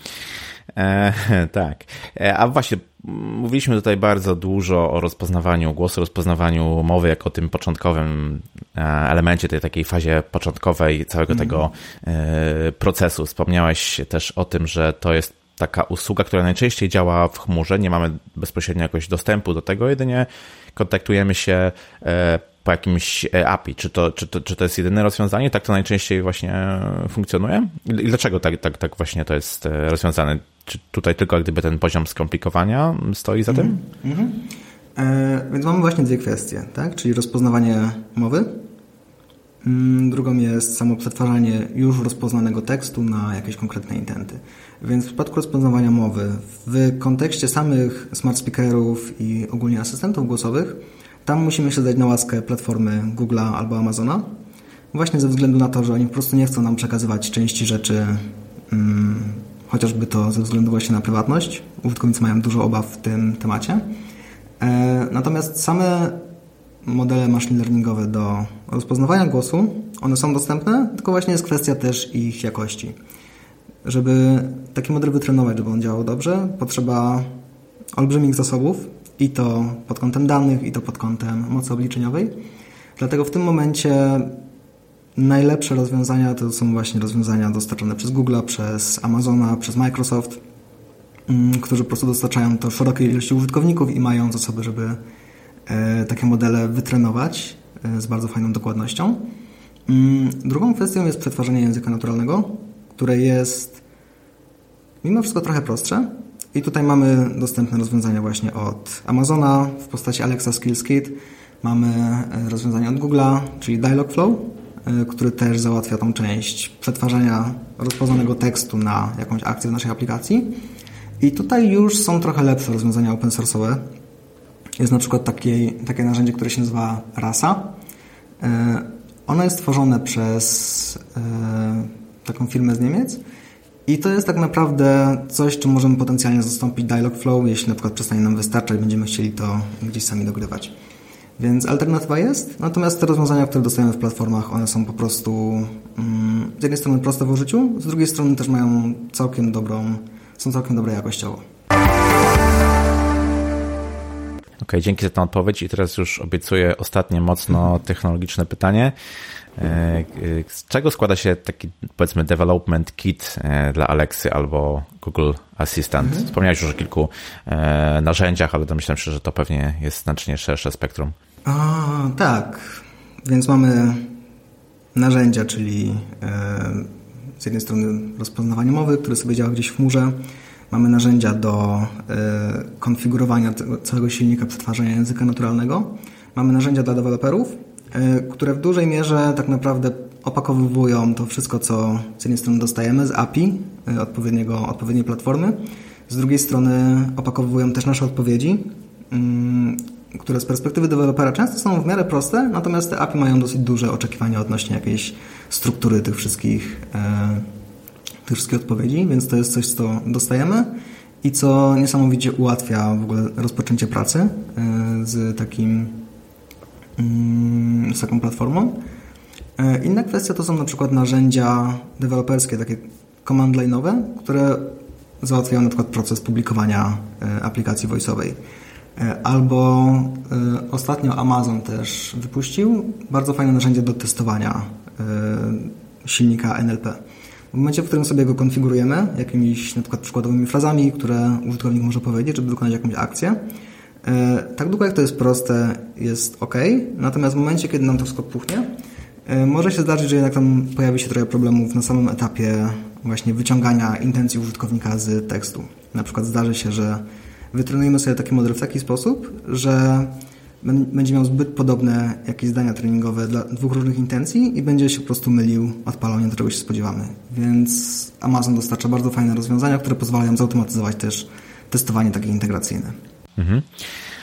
E, (laughs) tak. E, a właśnie, mówiliśmy tutaj bardzo dużo o rozpoznawaniu głosu, rozpoznawaniu mowy jako tym początkowym e, elemencie, tej takiej fazie początkowej całego mm. tego e, procesu. Wspomniałeś też o tym, że to jest taka usługa, która najczęściej działa w chmurze. Nie mamy bezpośrednio jakoś dostępu do tego, jedynie kontaktujemy się po jakimś API. Czy to, czy, to, czy to jest jedyne rozwiązanie? Tak to najczęściej właśnie funkcjonuje? I dlaczego tak, tak, tak właśnie to jest rozwiązane? Czy tutaj tylko gdyby ten poziom skomplikowania stoi za tym? Mm -hmm. e, więc mamy właśnie dwie kwestie, tak? czyli rozpoznawanie mowy. Mm, drugą jest samo przetwarzanie już rozpoznanego tekstu na jakieś konkretne intenty. Więc w przypadku rozpoznawania mowy, w kontekście samych smart speakerów i ogólnie asystentów głosowych, tam musimy się zdać na łaskę platformy Google'a albo Amazona, właśnie ze względu na to, że oni po prostu nie chcą nam przekazywać części rzeczy mm, chociażby to ze względu właśnie na prywatność. Użytkownicy mają dużo obaw w tym temacie. E, natomiast same modele machine learningowe do rozpoznawania głosu. One są dostępne, tylko właśnie jest kwestia też ich jakości. Żeby taki model wytrenować, żeby on działał dobrze, potrzeba olbrzymich zasobów i to pod kątem danych, i to pod kątem mocy obliczeniowej. Dlatego w tym momencie najlepsze rozwiązania to są właśnie rozwiązania dostarczane przez Google, przez Amazona, przez Microsoft, mm, którzy po prostu dostarczają to szerokiej ilości użytkowników i mają zasoby, żeby e, takie modele wytrenować e, z bardzo fajną dokładnością. Mm, drugą kwestią jest przetwarzanie języka naturalnego, które jest mimo wszystko trochę prostsze. I tutaj mamy dostępne rozwiązania właśnie od Amazona w postaci Alexa Skills Kit. Mamy e, rozwiązania od Google'a, czyli Dialogflow, który też załatwia tą część przetwarzania rozpoznanego tekstu na jakąś akcję w naszej aplikacji. I tutaj już są trochę lepsze rozwiązania open source'owe. Jest na przykład takie, takie narzędzie, które się nazywa Rasa. E, ono jest tworzone przez taką firmę z Niemiec i to jest tak naprawdę coś, czym możemy potencjalnie zastąpić Dialogflow, jeśli na przykład przestanie nam wystarczać, będziemy chcieli to gdzieś sami dogrywać. Więc alternatywa jest, natomiast te rozwiązania, które dostajemy w platformach, one są po prostu mm, z jednej strony proste w użyciu, z drugiej strony też mają całkiem dobrą, są całkiem dobre jakościowo. OK, dzięki za tę odpowiedź i teraz już obiecuję ostatnie mocno technologiczne pytanie. E, z czego składa się taki, powiedzmy, development kit e, dla Alexy albo Google Assistant? Mhm. Wspomniałeś już o kilku e, narzędziach, ale domyślam się, że to pewnie jest znacznie szersze spektrum. A, tak, więc mamy narzędzia, czyli z jednej strony rozpoznawanie mowy, które sobie działa gdzieś w chmurze. Mamy narzędzia do konfigurowania całego silnika przetwarzania języka naturalnego. Mamy narzędzia dla deweloperów, E, które w dużej mierze tak naprawdę opakowują to wszystko, co z jednej strony dostajemy z API e, odpowiedniego, odpowiedniej platformy, z drugiej strony opakowują też nasze odpowiedzi, mm, które z perspektywy dewelopera często są w miarę proste, natomiast te API mają dosyć duże oczekiwania odnośnie jakiejś struktury tych wszystkich, e, tych wszystkich odpowiedzi, więc to jest coś, co dostajemy i co niesamowicie ułatwia w ogóle rozpoczęcie pracy z takim Mm, z taką platformą. E, inna kwestia to są na przykład narzędzia deweloperskie, takie command line'owe, które załatwiają na przykład proces publikowania e, aplikacji voice'owej. E, albo ostatnio Amazon też wypuścił bardzo fajne narzędzie do testowania silnika NLP. W momencie, w którym sobie go konfigurujemy jakimiś na przykład przykładowymi frazami, które użytkownik może powiedzieć, żeby wykonać jakąś akcję, E, tak długo jak to jest proste, jest ok, natomiast w momencie, kiedy nam to wszystko puchnie, e, może się zdarzyć, że jednak tam pojawi się trochę problemów na samym etapie właśnie wyciągania intencji użytkownika z tekstu. Na przykład zdarzy się, że wytrenujemy sobie taki model w taki sposób, że będzie miał zbyt podobne jakieś zdania treningowe dla dwóch różnych intencji i będzie się po prostu mylił odpaloniem, do czego się spodziewamy. Więc Amazon dostarcza bardzo fajne rozwiązania, które pozwalają zautomatyzować też testowanie takie integracyjne. Mhm.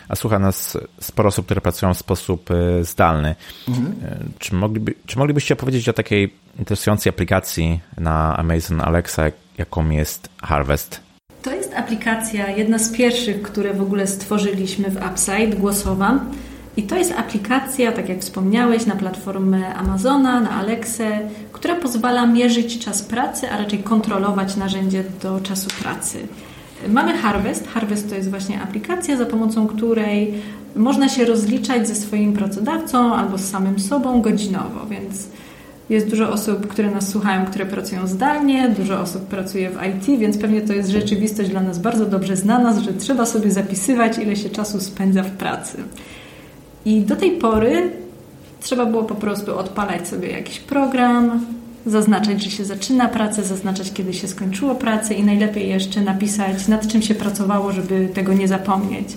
A słucha nas sporo osób, które pracują w sposób y, zdalny. Mhm. Czy, mogliby, czy moglibyście opowiedzieć o takiej interesującej aplikacji na Amazon Alexa, jaką jest Harvest? Jest aplikacja, jedna z pierwszych, które w ogóle stworzyliśmy w Upside, głosowa. I to jest aplikacja, tak jak wspomniałeś, na platformę Amazona, na Alexę, która pozwala mierzyć czas pracy, a raczej kontrolować narzędzie do czasu pracy. Mamy Harvest. Harvest to jest właśnie aplikacja, za pomocą której można się rozliczać ze swoim pracodawcą albo z samym sobą godzinowo, więc jest dużo osób, które nas słuchają, które pracują zdalnie, dużo osób pracuje w IT, więc pewnie to jest rzeczywistość dla nas bardzo dobrze znana, że trzeba sobie zapisywać, ile się czasu spędza w pracy. I do tej pory trzeba było po prostu odpalać sobie jakiś program, zaznaczać, że się zaczyna pracę, zaznaczać, kiedy się skończyło pracę i najlepiej jeszcze napisać, nad czym się pracowało, żeby tego nie zapomnieć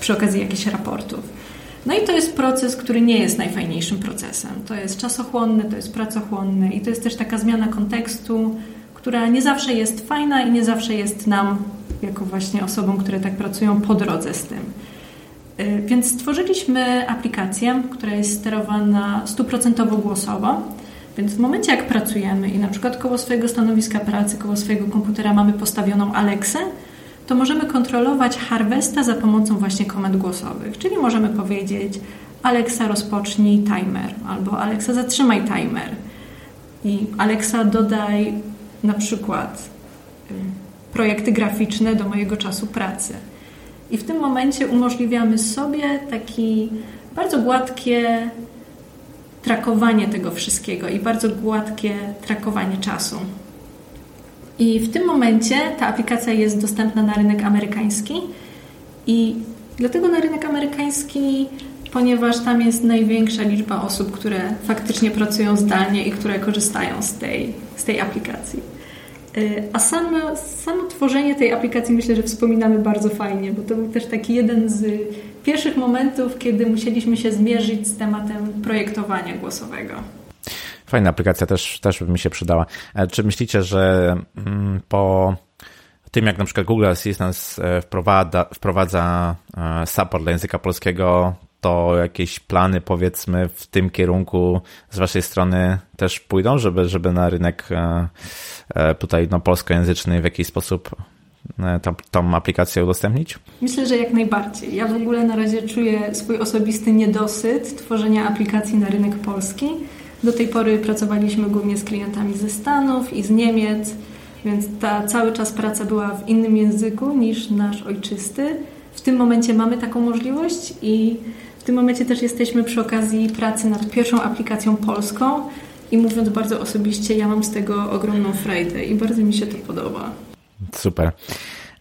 przy okazji jakichś raportów. No i to jest proces, który nie jest najfajniejszym procesem. To jest czasochłonny, to jest pracochłonny i to jest też taka zmiana kontekstu, która nie zawsze jest fajna i nie zawsze jest nam, jako właśnie osobom, które tak pracują, po drodze z tym. Y, więc stworzyliśmy aplikację, która jest sterowana stuprocentowo głosowo więc w momencie, jak pracujemy i na przykład koło swojego stanowiska pracy, koło swojego komputera mamy postawioną Alexę, to możemy kontrolować Harvesta za pomocą właśnie komend głosowych. Czyli możemy powiedzieć Alexa rozpocznij timer albo Alexa zatrzymaj timer i Alexa dodaj na przykład y, projekty graficzne do mojego czasu pracy. I w tym momencie umożliwiamy sobie taki bardzo gładkie trakowanie tego wszystkiego i bardzo gładkie trakowanie czasu. I w tym momencie ta aplikacja jest dostępna na rynek amerykański i dlatego na rynek amerykański, ponieważ tam jest największa liczba osób, które faktycznie pracują zdalnie i które korzystają z tej, z tej aplikacji. Y, a samo, samo tworzenie tej aplikacji myślę, że wspominamy bardzo fajnie, bo to był też taki jeden z pierwszych momentów, kiedy musieliśmy się zmierzyć z tematem projektowania głosowego. Fajna aplikacja też, też by mi się przydała. E, czy myślicie, że mm, po tym, jak na przykład Google Assistant e, wprowadza, wprowadza e, support dla języka polskiego, to jakieś plany powiedzmy w tym kierunku z waszej strony też pójdą, żeby, żeby na rynek tutaj no, polskojęzyczny w jakiś sposób tą, tą aplikację udostępnić? Myślę, że jak najbardziej. Ja w ogóle na razie czuję swój osobisty niedosyt tworzenia aplikacji na rynek polski. Do tej pory pracowaliśmy głównie z klientami ze Stanów i z Niemiec, więc ta cały czas praca była w innym języku niż nasz ojczysty. W tym momencie mamy taką możliwość i w tym momencie też jesteśmy przy okazji pracy nad pierwszą aplikacją polską i mówiąc bardzo osobiście, ja mam z tego ogromną frajdę i bardzo mi się to podoba. Super.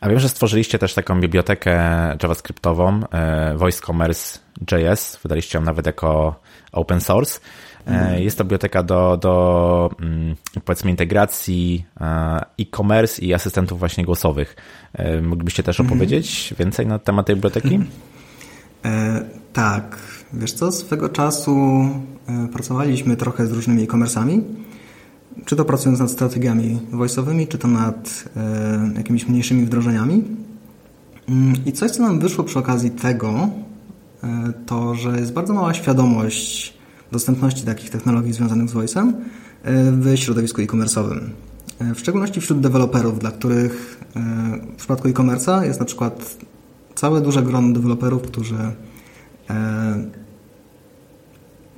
A wiem, że stworzyliście też taką bibliotekę JavaScriptową, e, Voice Commerce JS. Wydaliście ją nawet jako open source. Mhm. Jest to biblioteka do, do mm, powiedzmy integracji e, e-commerce i asystentów właśnie głosowych. E, moglibyście też mhm. opowiedzieć więcej na temat tej biblioteki? E, tak. Wiesz co, swego czasu pracowaliśmy trochę z różnymi e-commerce'ami. Czy to pracując nad strategiami voice'owymi, czy to nad e, jakimiś mniejszymi wdrożeniami. Mm, I coś, co nam wyszło przy okazji tego, e, to, że jest bardzo mała świadomość dostępności takich technologii związanych z voice'em e, w środowisku e-commerce'owym. W szczególności wśród deweloperów, dla których w przypadku e-commerce'a jest na przykład całe duże grono deweloperów, którzy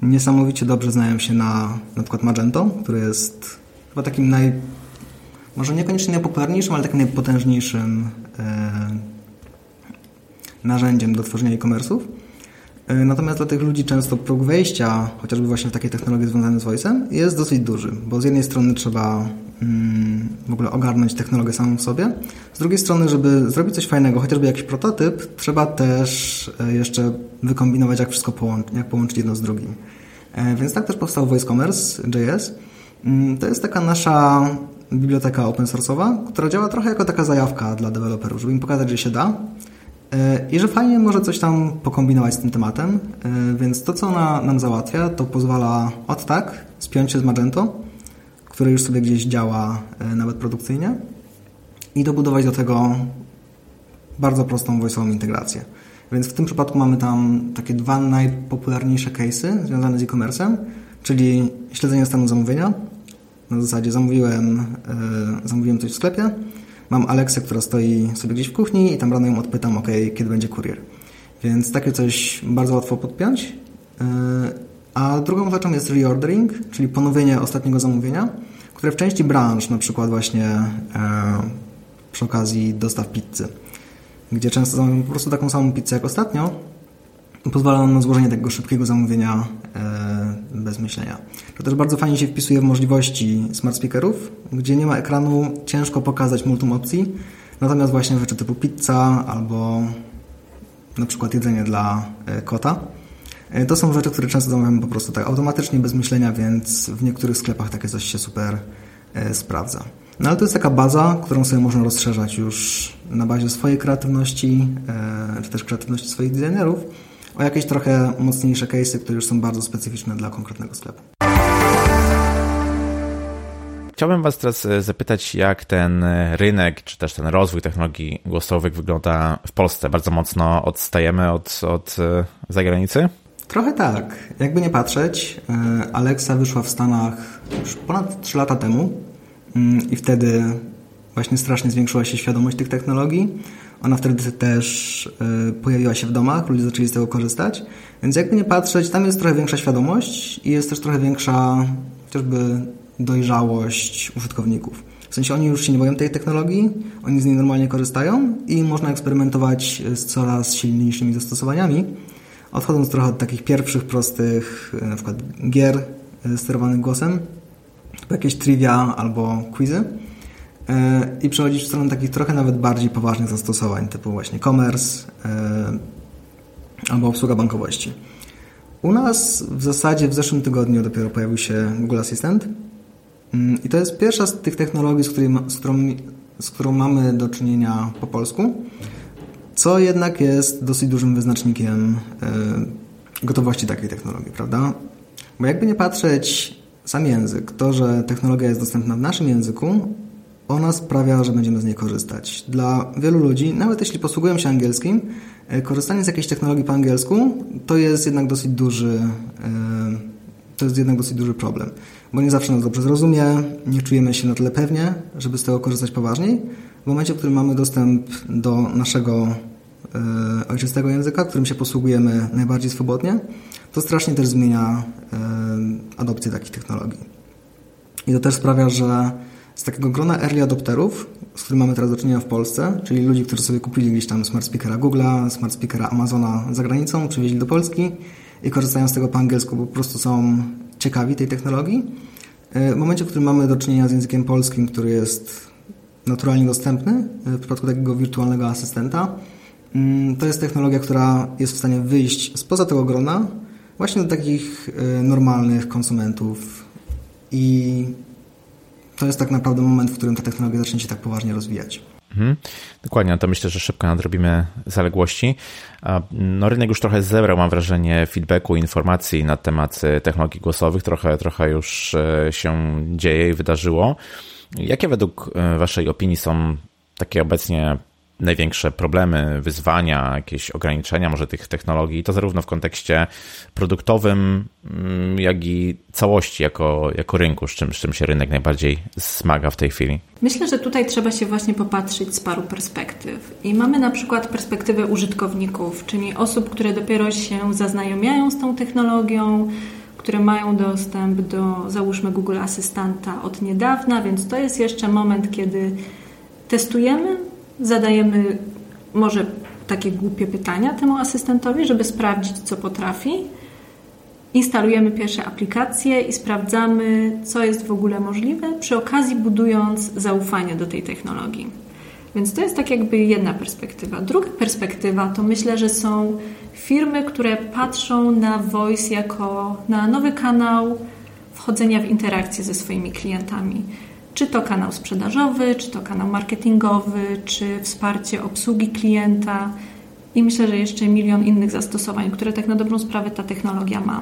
niesamowicie dobrze znają się na na przykład Magento, który jest chyba takim naj... może niekoniecznie najpopularniejszym, ale takim najpotężniejszym e, narzędziem do tworzenia e-commerce'ów. E, natomiast dla tych ludzi często próg wejścia, chociażby właśnie w takie technologie związane z voice'em, jest dosyć duży, bo z jednej strony trzeba mm, w ogóle ogarnąć technologię samą w sobie, z drugiej strony, żeby zrobić coś fajnego, chociażby jakiś prototyp, trzeba też e, jeszcze wykombinować, jak wszystko połączyć, jak połączyć jedno z drugim. E, więc tak też powstał Voice Commerce JS. Mm, to jest taka nasza biblioteka open source'owa, która działa trochę jako taka zajawka dla deweloperów, żeby im pokazać, że się da i że fajnie może coś tam pokombinować z tym tematem. E, więc to, co ona nam załatwia, to pozwala od tak spiąć się z Magento, który już sobie gdzieś działa nawet produkcyjnie i dobudować do tego bardzo prostą voice'ową integrację. Więc w tym przypadku mamy tam takie dwa najpopularniejsze case'y związane z e-commerce'em, czyli śledzenie stanu zamówienia. Na zasadzie zamówiłem, zamówiłem coś w sklepie, mam Alexę, która stoi sobie gdzieś w kuchni i tam rano ją odpytam, ok, kiedy będzie kurier. Więc takie coś bardzo łatwo podpiąć. Yy, a drugą rzeczą jest reordering, czyli ponowienie ostatniego zamówienia, które w części branż, na przykład właśnie yy, przy okazji dostaw pizzy, gdzie często zamawiam po prostu taką samą pizzę jak ostatnio, pozwala nam na złożenie takiego szybkiego zamówienia e, bez myślenia. To też bardzo fajnie się wpisuje w możliwości smart speakerów, gdzie nie ma ekranu, ciężko pokazać multum opcji, natomiast właśnie rzeczy typu pizza albo na przykład jedzenie dla e, kota. E, to są rzeczy, które często zamawiamy po prostu tak automatycznie, bez myślenia, więc w niektórych sklepach takie coś się super sprawdza. No ale to jest taka baza, którą sobie można rozszerzać już na bazie swojej kreatywności, e, czy też kreatywności swoich designerów, o jakieś trochę mocniejsze case'y, które już są bardzo specyficzne dla konkretnego sklepu. Chciałbym Was teraz e, zapytać, jak ten rynek, czy też ten rozwój technologii głosowych wygląda w Polsce. Bardzo mocno odstajemy od, od e, zagranicy? Trochę tak. Jakby nie patrzeć, Alexa wyszła w Stanach już ponad 3 lata temu. Mm, i wtedy właśnie strasznie zwiększyła się świadomość tych technologii. Ona wtedy też pojawiła się w domach, ludzie zaczęli z tego korzystać. Więc jakby nie patrzeć, tam jest trochę większa świadomość i jest też trochę większa chociażby dojrzałość użytkowników. W sensie oni już się nie boją tej technologii, oni z niej normalnie korzystają i można eksperymentować z coraz silniejszymi zastosowaniami, odchodząc trochę od takich pierwszych, prostych na przykład gier sterowanych głosem, jakieś trivia albo quizy i przechodzić w stronę takich trochę nawet bardziej poważnych zastosowań, typu właśnie commerce e, albo obsługa bankowości. U nas w zasadzie w zeszłym tygodniu dopiero pojawił się Google Assistant mm, i to jest pierwsza z tych technologii, z, której, z, którą, z którą mamy do czynienia po polsku, co jednak jest dosyć dużym wyznacznikiem e, gotowości takiej technologii, prawda? Bo jakby nie patrzeć, sam język, to, że technologia jest dostępna w naszym języku, ona sprawia, że będziemy z niej korzystać. Dla wielu ludzi, nawet jeśli posługują się angielskim, e, korzystanie z jakiejś technologii po angielsku to jest jednak dosyć duży, e, to jest jednak dosyć duży problem, bo nie zawsze nas dobrze zrozumie, nie czujemy się na tyle pewnie, żeby z tego korzystać poważniej. W momencie, w którym mamy dostęp do naszego e, ojczystego języka, którym się posługujemy najbardziej swobodnie, to strasznie też zmienia adopcję takich technologii. I to też sprawia, że z takiego grona early adopterów, z którym mamy teraz do czynienia w Polsce, czyli ludzi, którzy sobie kupili gdzieś tam smart speakera Google'a, smart speakera Amazona za granicą, przywieźli do Polski i korzystają z tego po angielsku, bo po prostu są ciekawi tej technologii. E, w momencie, w którym mamy do czynienia z językiem polskim, który jest naturalnie dostępny, e, w przypadku takiego wirtualnego asystenta, mm, to jest technologia, która jest w stanie wyjść spoza tego grona właśnie do takich e, normalnych konsumentów i to jest tak naprawdę moment, w którym ta technologia zacznie się tak poważnie rozwijać. Mhm. Dokładnie, no to myślę, że szybko nadrobimy zaległości. No, rynek już trochę zebrał, mam wrażenie, feedbacku, informacji na temat e, technologii głosowych. Trochę, trochę już e, się dzieje i wydarzyło. Jakie według Waszej opinii są takie obecnie największe problemy, wyzwania, jakieś ograniczenia może tych technologii, to zarówno w kontekście produktowym, mm, jak i całości jako, jako rynku, z czym, z czym się rynek najbardziej zmaga w tej chwili? Myślę, że tutaj trzeba się właśnie popatrzeć z paru perspektyw. I mamy na przykład perspektywę użytkowników, czyli osób, które dopiero się zaznajomiają z tą technologią, które mają dostęp do, załóżmy, Google Asystanta od niedawna, więc to jest jeszcze moment, kiedy testujemy, zadajemy może takie głupie pytania temu asystentowi, żeby sprawdzić, co potrafi. Instalujemy pierwsze aplikacje i sprawdzamy, co jest w ogóle możliwe, przy okazji budując zaufanie do tej technologii. Więc to jest tak jakby jedna perspektywa. Druga perspektywa to myślę, że są firmy, które patrzą na Voice jako na nowy kanał wchodzenia w interakcję ze swoimi klientami. Czy to kanał sprzedażowy, czy to kanał marketingowy, czy wsparcie obsługi klienta i myślę, że jeszcze milion innych zastosowań, które tak na dobrą sprawę ta technologia ma.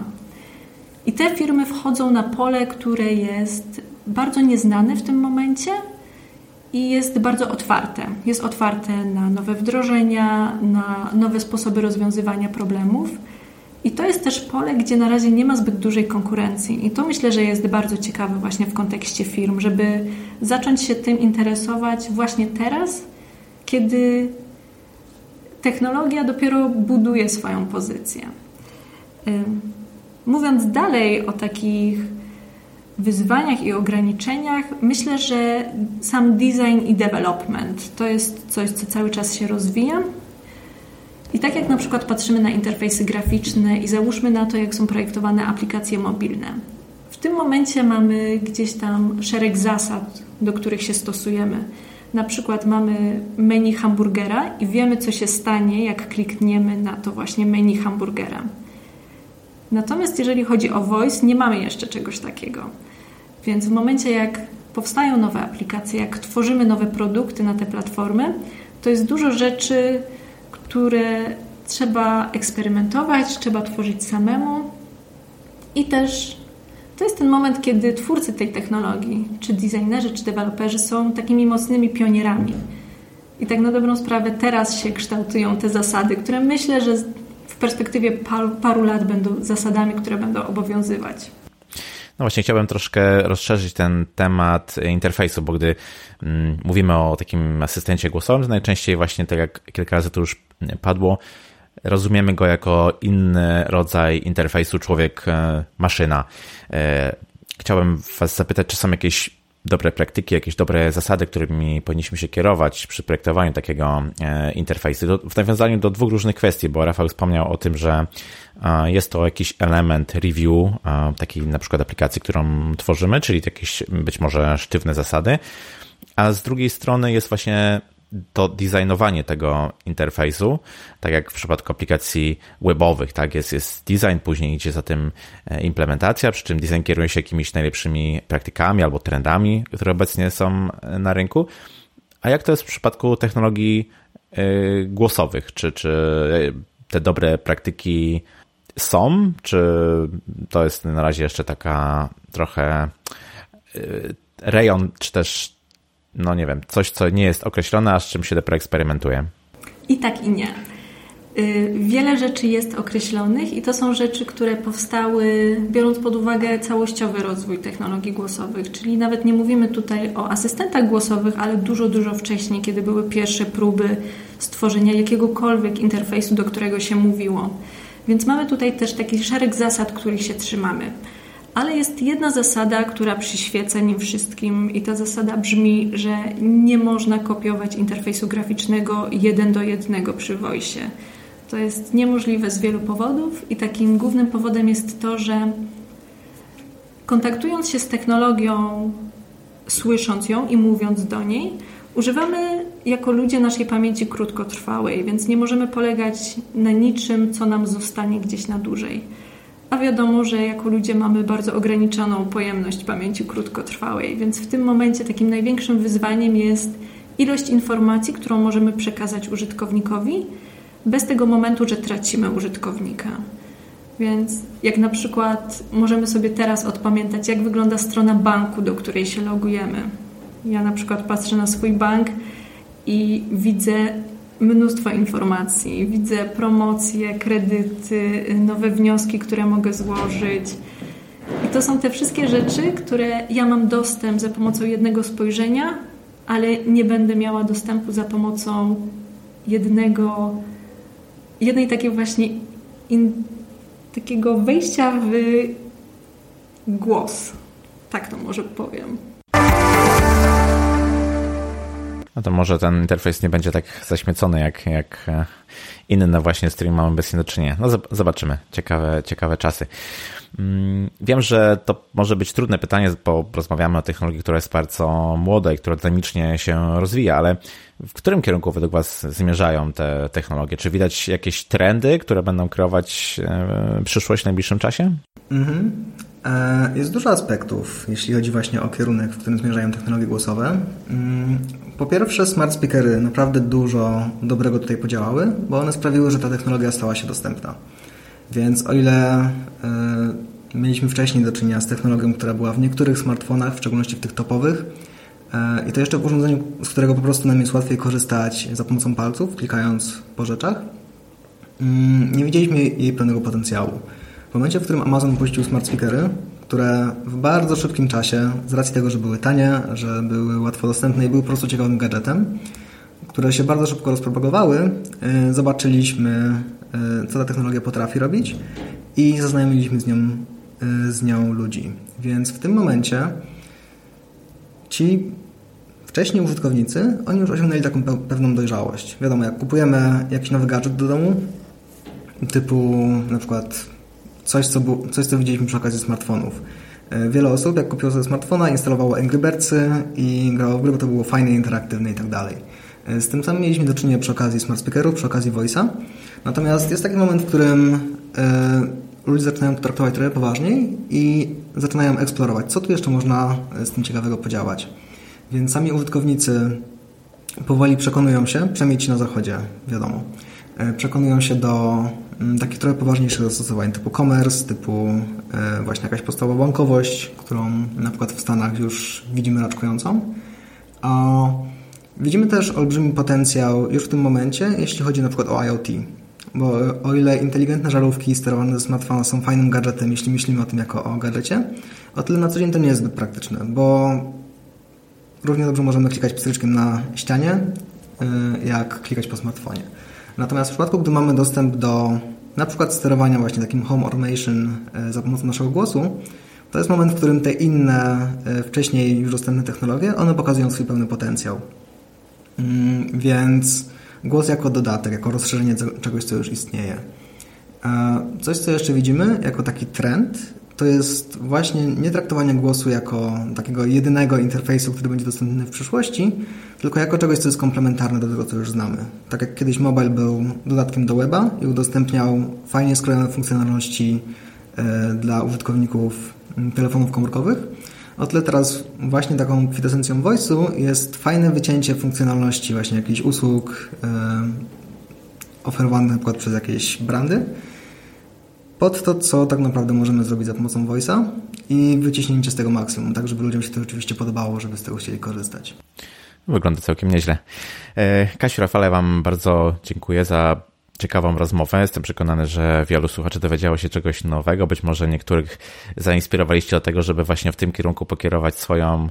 I te firmy wchodzą na pole, które jest bardzo nieznane w tym momencie i jest bardzo otwarte. Jest otwarte na nowe wdrożenia, na nowe sposoby rozwiązywania problemów. I to jest też pole, gdzie na razie nie ma zbyt dużej konkurencji. I to myślę, że jest bardzo ciekawe właśnie w kontekście firm, żeby zacząć się tym interesować właśnie teraz, kiedy technologia dopiero buduje swoją pozycję. Mówiąc dalej o takich wyzwaniach i ograniczeniach, myślę, że sam design i development to jest coś, co cały czas się rozwija i tak jak na przykład patrzymy na interfejsy graficzne i załóżmy na to, jak są projektowane aplikacje mobilne. W tym momencie mamy gdzieś tam szereg zasad, do których się stosujemy. Na przykład mamy menu hamburgera i wiemy, co się stanie, jak klikniemy na to właśnie menu hamburgera. Natomiast jeżeli chodzi o voice, nie mamy jeszcze czegoś takiego. Więc w momencie, jak powstają nowe aplikacje, jak tworzymy nowe produkty na te platformy, to jest dużo rzeczy, które trzeba eksperymentować, trzeba tworzyć samemu i też to jest ten moment, kiedy twórcy tej technologii, czy designerzy, czy deweloperzy są takimi mocnymi pionierami. I tak na dobrą sprawę teraz się kształtują te zasady, które myślę, że w perspektywie paru, paru lat będą zasadami, które będą obowiązywać. No właśnie, chciałbym troszkę rozszerzyć ten temat interfejsu, bo gdy mm, mówimy o takim asystencie głosowym, to najczęściej właśnie, tak jak kilka razy to już padło, rozumiemy go jako inny rodzaj interfejsu człowiek-maszyna. E, chciałbym Was zapytać, czy są jakieś dobre praktyki, jakieś dobre zasady, którymi powinniśmy się kierować przy projektowaniu takiego e, interfejsu. W nawiązaniu do dwóch różnych kwestii, bo Rafał wspomniał o tym, że e, jest to jakiś element review takiej na przykład aplikacji, którą tworzymy, czyli jakieś być może sztywne zasady, a z drugiej strony jest właśnie to designowanie tego interfejsu, tak jak w przypadku aplikacji webowych, tak, jest, jest design, później idzie za tym e, implementacja, przy czym design kieruje się jakimiś najlepszymi praktykami albo trendami, które obecnie są e, na rynku. A jak to jest w przypadku technologii e, głosowych? Czy, czy te dobre praktyki są, czy to jest na razie jeszcze taka trochę rejon, czy też no nie wiem, coś, co nie jest określone, a z czym się dopiero eksperymentuje? I tak, i nie. Y, wiele rzeczy jest określonych i to są rzeczy, które powstały biorąc pod uwagę całościowy rozwój technologii głosowych, czyli nawet nie mówimy tutaj o asystentach głosowych, ale dużo, dużo wcześniej, kiedy były pierwsze próby stworzenia jakiegokolwiek interfejsu, do którego się mówiło. Więc mamy tutaj też taki szereg zasad, których się trzymamy. Ale jest jedna zasada, która przyświeca nim wszystkim, i ta zasada brzmi, że nie można kopiować interfejsu graficznego jeden do jednego przy Voice. To jest niemożliwe z wielu powodów, i takim głównym powodem jest to, że kontaktując się z technologią, słysząc ją i mówiąc do niej, używamy jako ludzie naszej pamięci krótkotrwałej, więc nie możemy polegać na niczym, co nam zostanie gdzieś na dłużej. A wiadomo, że jako ludzie mamy bardzo ograniczoną pojemność pamięci krótkotrwałej, więc w tym momencie takim największym wyzwaniem jest ilość informacji, którą możemy przekazać użytkownikowi, bez tego momentu, że tracimy użytkownika. Więc jak na przykład możemy sobie teraz odpamiętać, jak wygląda strona banku, do której się logujemy. Ja na przykład patrzę na swój bank i widzę mnóstwo informacji. Widzę promocje, kredyty, nowe wnioski, które mogę złożyć. I to są te wszystkie rzeczy, które ja mam dostęp za pomocą jednego spojrzenia, ale nie będę miała dostępu za pomocą jednego, jednej takiej właśnie in, takiego wejścia w głos. Tak to może powiem. No to może ten interfejs nie będzie tak zaśmiecony jak, jak e, inne właśnie, z którymi mamy obecnie do czynienia. No zobaczymy. Ciekawe, ciekawe czasy. Mm, wiem, że to może być trudne pytanie, bo rozmawiamy o technologii, która jest bardzo młoda i która dynamicznie się rozwija, ale w którym kierunku według Was zmierzają te technologie? Czy widać jakieś trendy, które będą kreować e, przyszłość w najbliższym czasie? Mhm. E, jest dużo aspektów, jeśli chodzi właśnie o kierunek, w którym zmierzają technologie głosowe. Po pierwsze, smart speakery naprawdę dużo dobrego tutaj podziałały, bo one sprawiły, że ta technologia stała się dostępna. Więc o ile e, mieliśmy wcześniej do czynienia z technologią, która była w niektórych smartfonach, w szczególności w tych topowych, e, i to jeszcze w urządzeniu, z którego po prostu nam jest łatwiej korzystać za pomocą palców, klikając po rzeczach, mm, nie widzieliśmy jej pełnego potencjału. W momencie, w którym Amazon puścił smart speakery, które w bardzo szybkim czasie, z racji tego, że były tanie, że były łatwo dostępne i były po prostu ciekawym gadżetem, które się bardzo szybko rozpropagowały, y, zobaczyliśmy, y, co ta technologia potrafi robić i zaznajomiliśmy z nią, y, z nią ludzi. Więc w tym momencie ci wcześniej użytkownicy, oni już osiągnęli taką pewną dojrzałość. Wiadomo, jak kupujemy jakiś nowy gadżet do domu, typu na przykład Coś, co, było, coś, co widzieliśmy przy okazji smartfonów. E, wiele osób, jak kupiło sobie smartfona, instalowało Angry Birdsy i grało w gry, bo to było fajne, interaktywne i tak dalej. E, z tym samym mieliśmy do czynienia przy okazji smart speakerów, przy okazji voice'a. Natomiast jest taki moment, w którym e, ludzie zaczynają to traktować trochę poważniej i zaczynają eksplorować, co tu jeszcze można z tym ciekawego podziałać. Więc sami użytkownicy powoli przekonują się, przynajmniej ci na zachodzie, wiadomo, przekonują się do Mm, takich trochę poważniejszych zastosowań typu commerce, typu e, właśnie jakaś podstawowa bankowość, którą na przykład w Stanach już widzimy raczkującą. A widzimy też olbrzymi potencjał już w tym momencie, jeśli chodzi na przykład o IoT. Bo o ile inteligentne żarówki sterowane ze smartfona są fajnym gadżetem, jeśli myślimy o tym jako o gadżecie, o tyle na co dzień to nie jest zbyt praktyczne, bo równie dobrze możemy klikać pstryczkiem na ścianie, jak klikać po smartfonie. Natomiast w przypadku, gdy mamy dostęp do na przykład sterowania właśnie takim home automation y, za pomocą naszego głosu, to jest moment, w którym te inne, y, wcześniej już dostępne technologie, one pokazują swój pełny potencjał. Mm, więc głos jako dodatek, jako rozszerzenie czegoś, co już istnieje. Coś, co jeszcze widzimy jako taki trend, to jest właśnie nie traktowanie głosu jako takiego jedynego interfejsu, który będzie dostępny w przyszłości, tylko jako czegoś, co jest komplementarne do tego, co już znamy. Tak jak kiedyś mobile był dodatkiem do weba i udostępniał fajnie skrojone funkcjonalności e, dla użytkowników telefonów komórkowych, o tyle teraz właśnie taką kwintesencją voice'u jest fajne wycięcie funkcjonalności właśnie jakichś usług e, oferowanych na przykład przez jakieś brandy, pod to, co tak naprawdę możemy zrobić za pomocą Voice'a i wyciśnięcie z tego maksimum, tak żeby ludziom się to rzeczywiście podobało, żeby z tego chcieli korzystać. Wygląda całkiem nieźle. E, Kasiu, Rafale, Wam bardzo dziękuję za ciekawą rozmowę. Jestem przekonany, że wielu słuchaczy dowiedziało się czegoś nowego. Być może niektórych zainspirowaliście do tego, żeby właśnie w tym kierunku pokierować swoją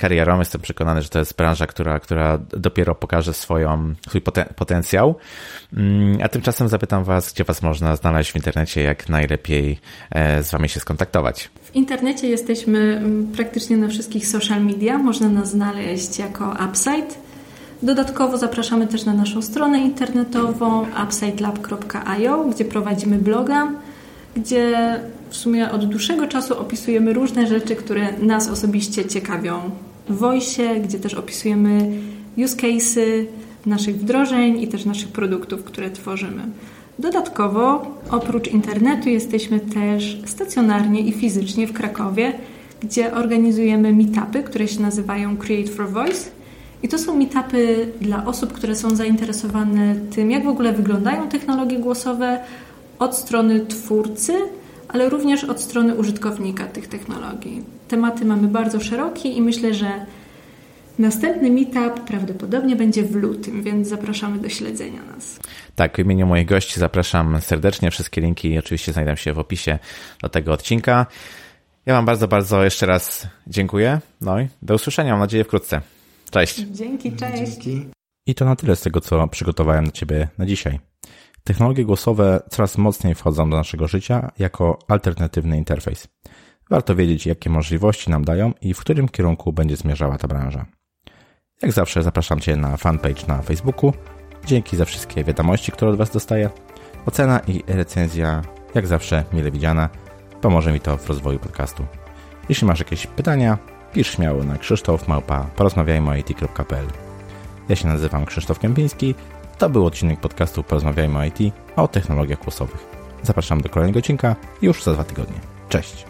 karierą. Jestem przekonany, że to jest branża, która, która dopiero pokaże swoją, swój poten potencjał. Mm, a tymczasem zapytam Was, gdzie Was można znaleźć w internecie, jak najlepiej e, z Wami się skontaktować. W internecie jesteśmy mm, praktycznie na wszystkich social media. Można nas znaleźć jako Upside. Dodatkowo zapraszamy też na naszą stronę internetową upsidelab.io, gdzie prowadzimy bloga, gdzie w sumie od dłuższego czasu opisujemy różne rzeczy, które nas osobiście ciekawią Voice, gdzie też opisujemy use cases naszych wdrożeń i też naszych produktów, które tworzymy. Dodatkowo, oprócz internetu, jesteśmy też stacjonarnie i fizycznie w Krakowie, gdzie organizujemy meetupy, które się nazywają Create for Voice. I to są meetupy dla osób, które są zainteresowane tym, jak w ogóle wyglądają technologie głosowe od strony twórcy, ale również od strony użytkownika tych technologii. Tematy mamy bardzo szerokie i myślę, że następny meetup prawdopodobnie będzie w lutym, więc zapraszamy do śledzenia nas. Tak, w imieniu moich gości zapraszam serdecznie. Wszystkie linki oczywiście znajdą się w opisie do tego odcinka. Ja Wam bardzo, bardzo jeszcze raz dziękuję. No i do usłyszenia, mam nadzieję, wkrótce. Cześć. Dzięki, cześć. Dzięki. I to na tyle z tego, co przygotowałem dla Ciebie na dzisiaj. Technologie głosowe coraz mocniej wchodzą do naszego życia jako alternatywny interfejs. Warto wiedzieć, jakie możliwości nam dają i w którym kierunku będzie zmierzała ta branża. Jak zawsze zapraszam Cię na fanpage na Facebooku. Dzięki za wszystkie wiadomości, które od Was dostaję. Ocena i recenzja, jak zawsze, mile widziana, pomoże mi to w rozwoju podcastu. Jeśli masz jakieś pytania, pisz śmiało na krzysztof małpa porozmawiajmy.it.pl Ja się nazywam Krzysztof Kępiński to był odcinek podcastu Porozmawiajmy o IT, o technologiach głosowych. Zapraszam do kolejnego odcinka już za dwa tygodnie. Cześć!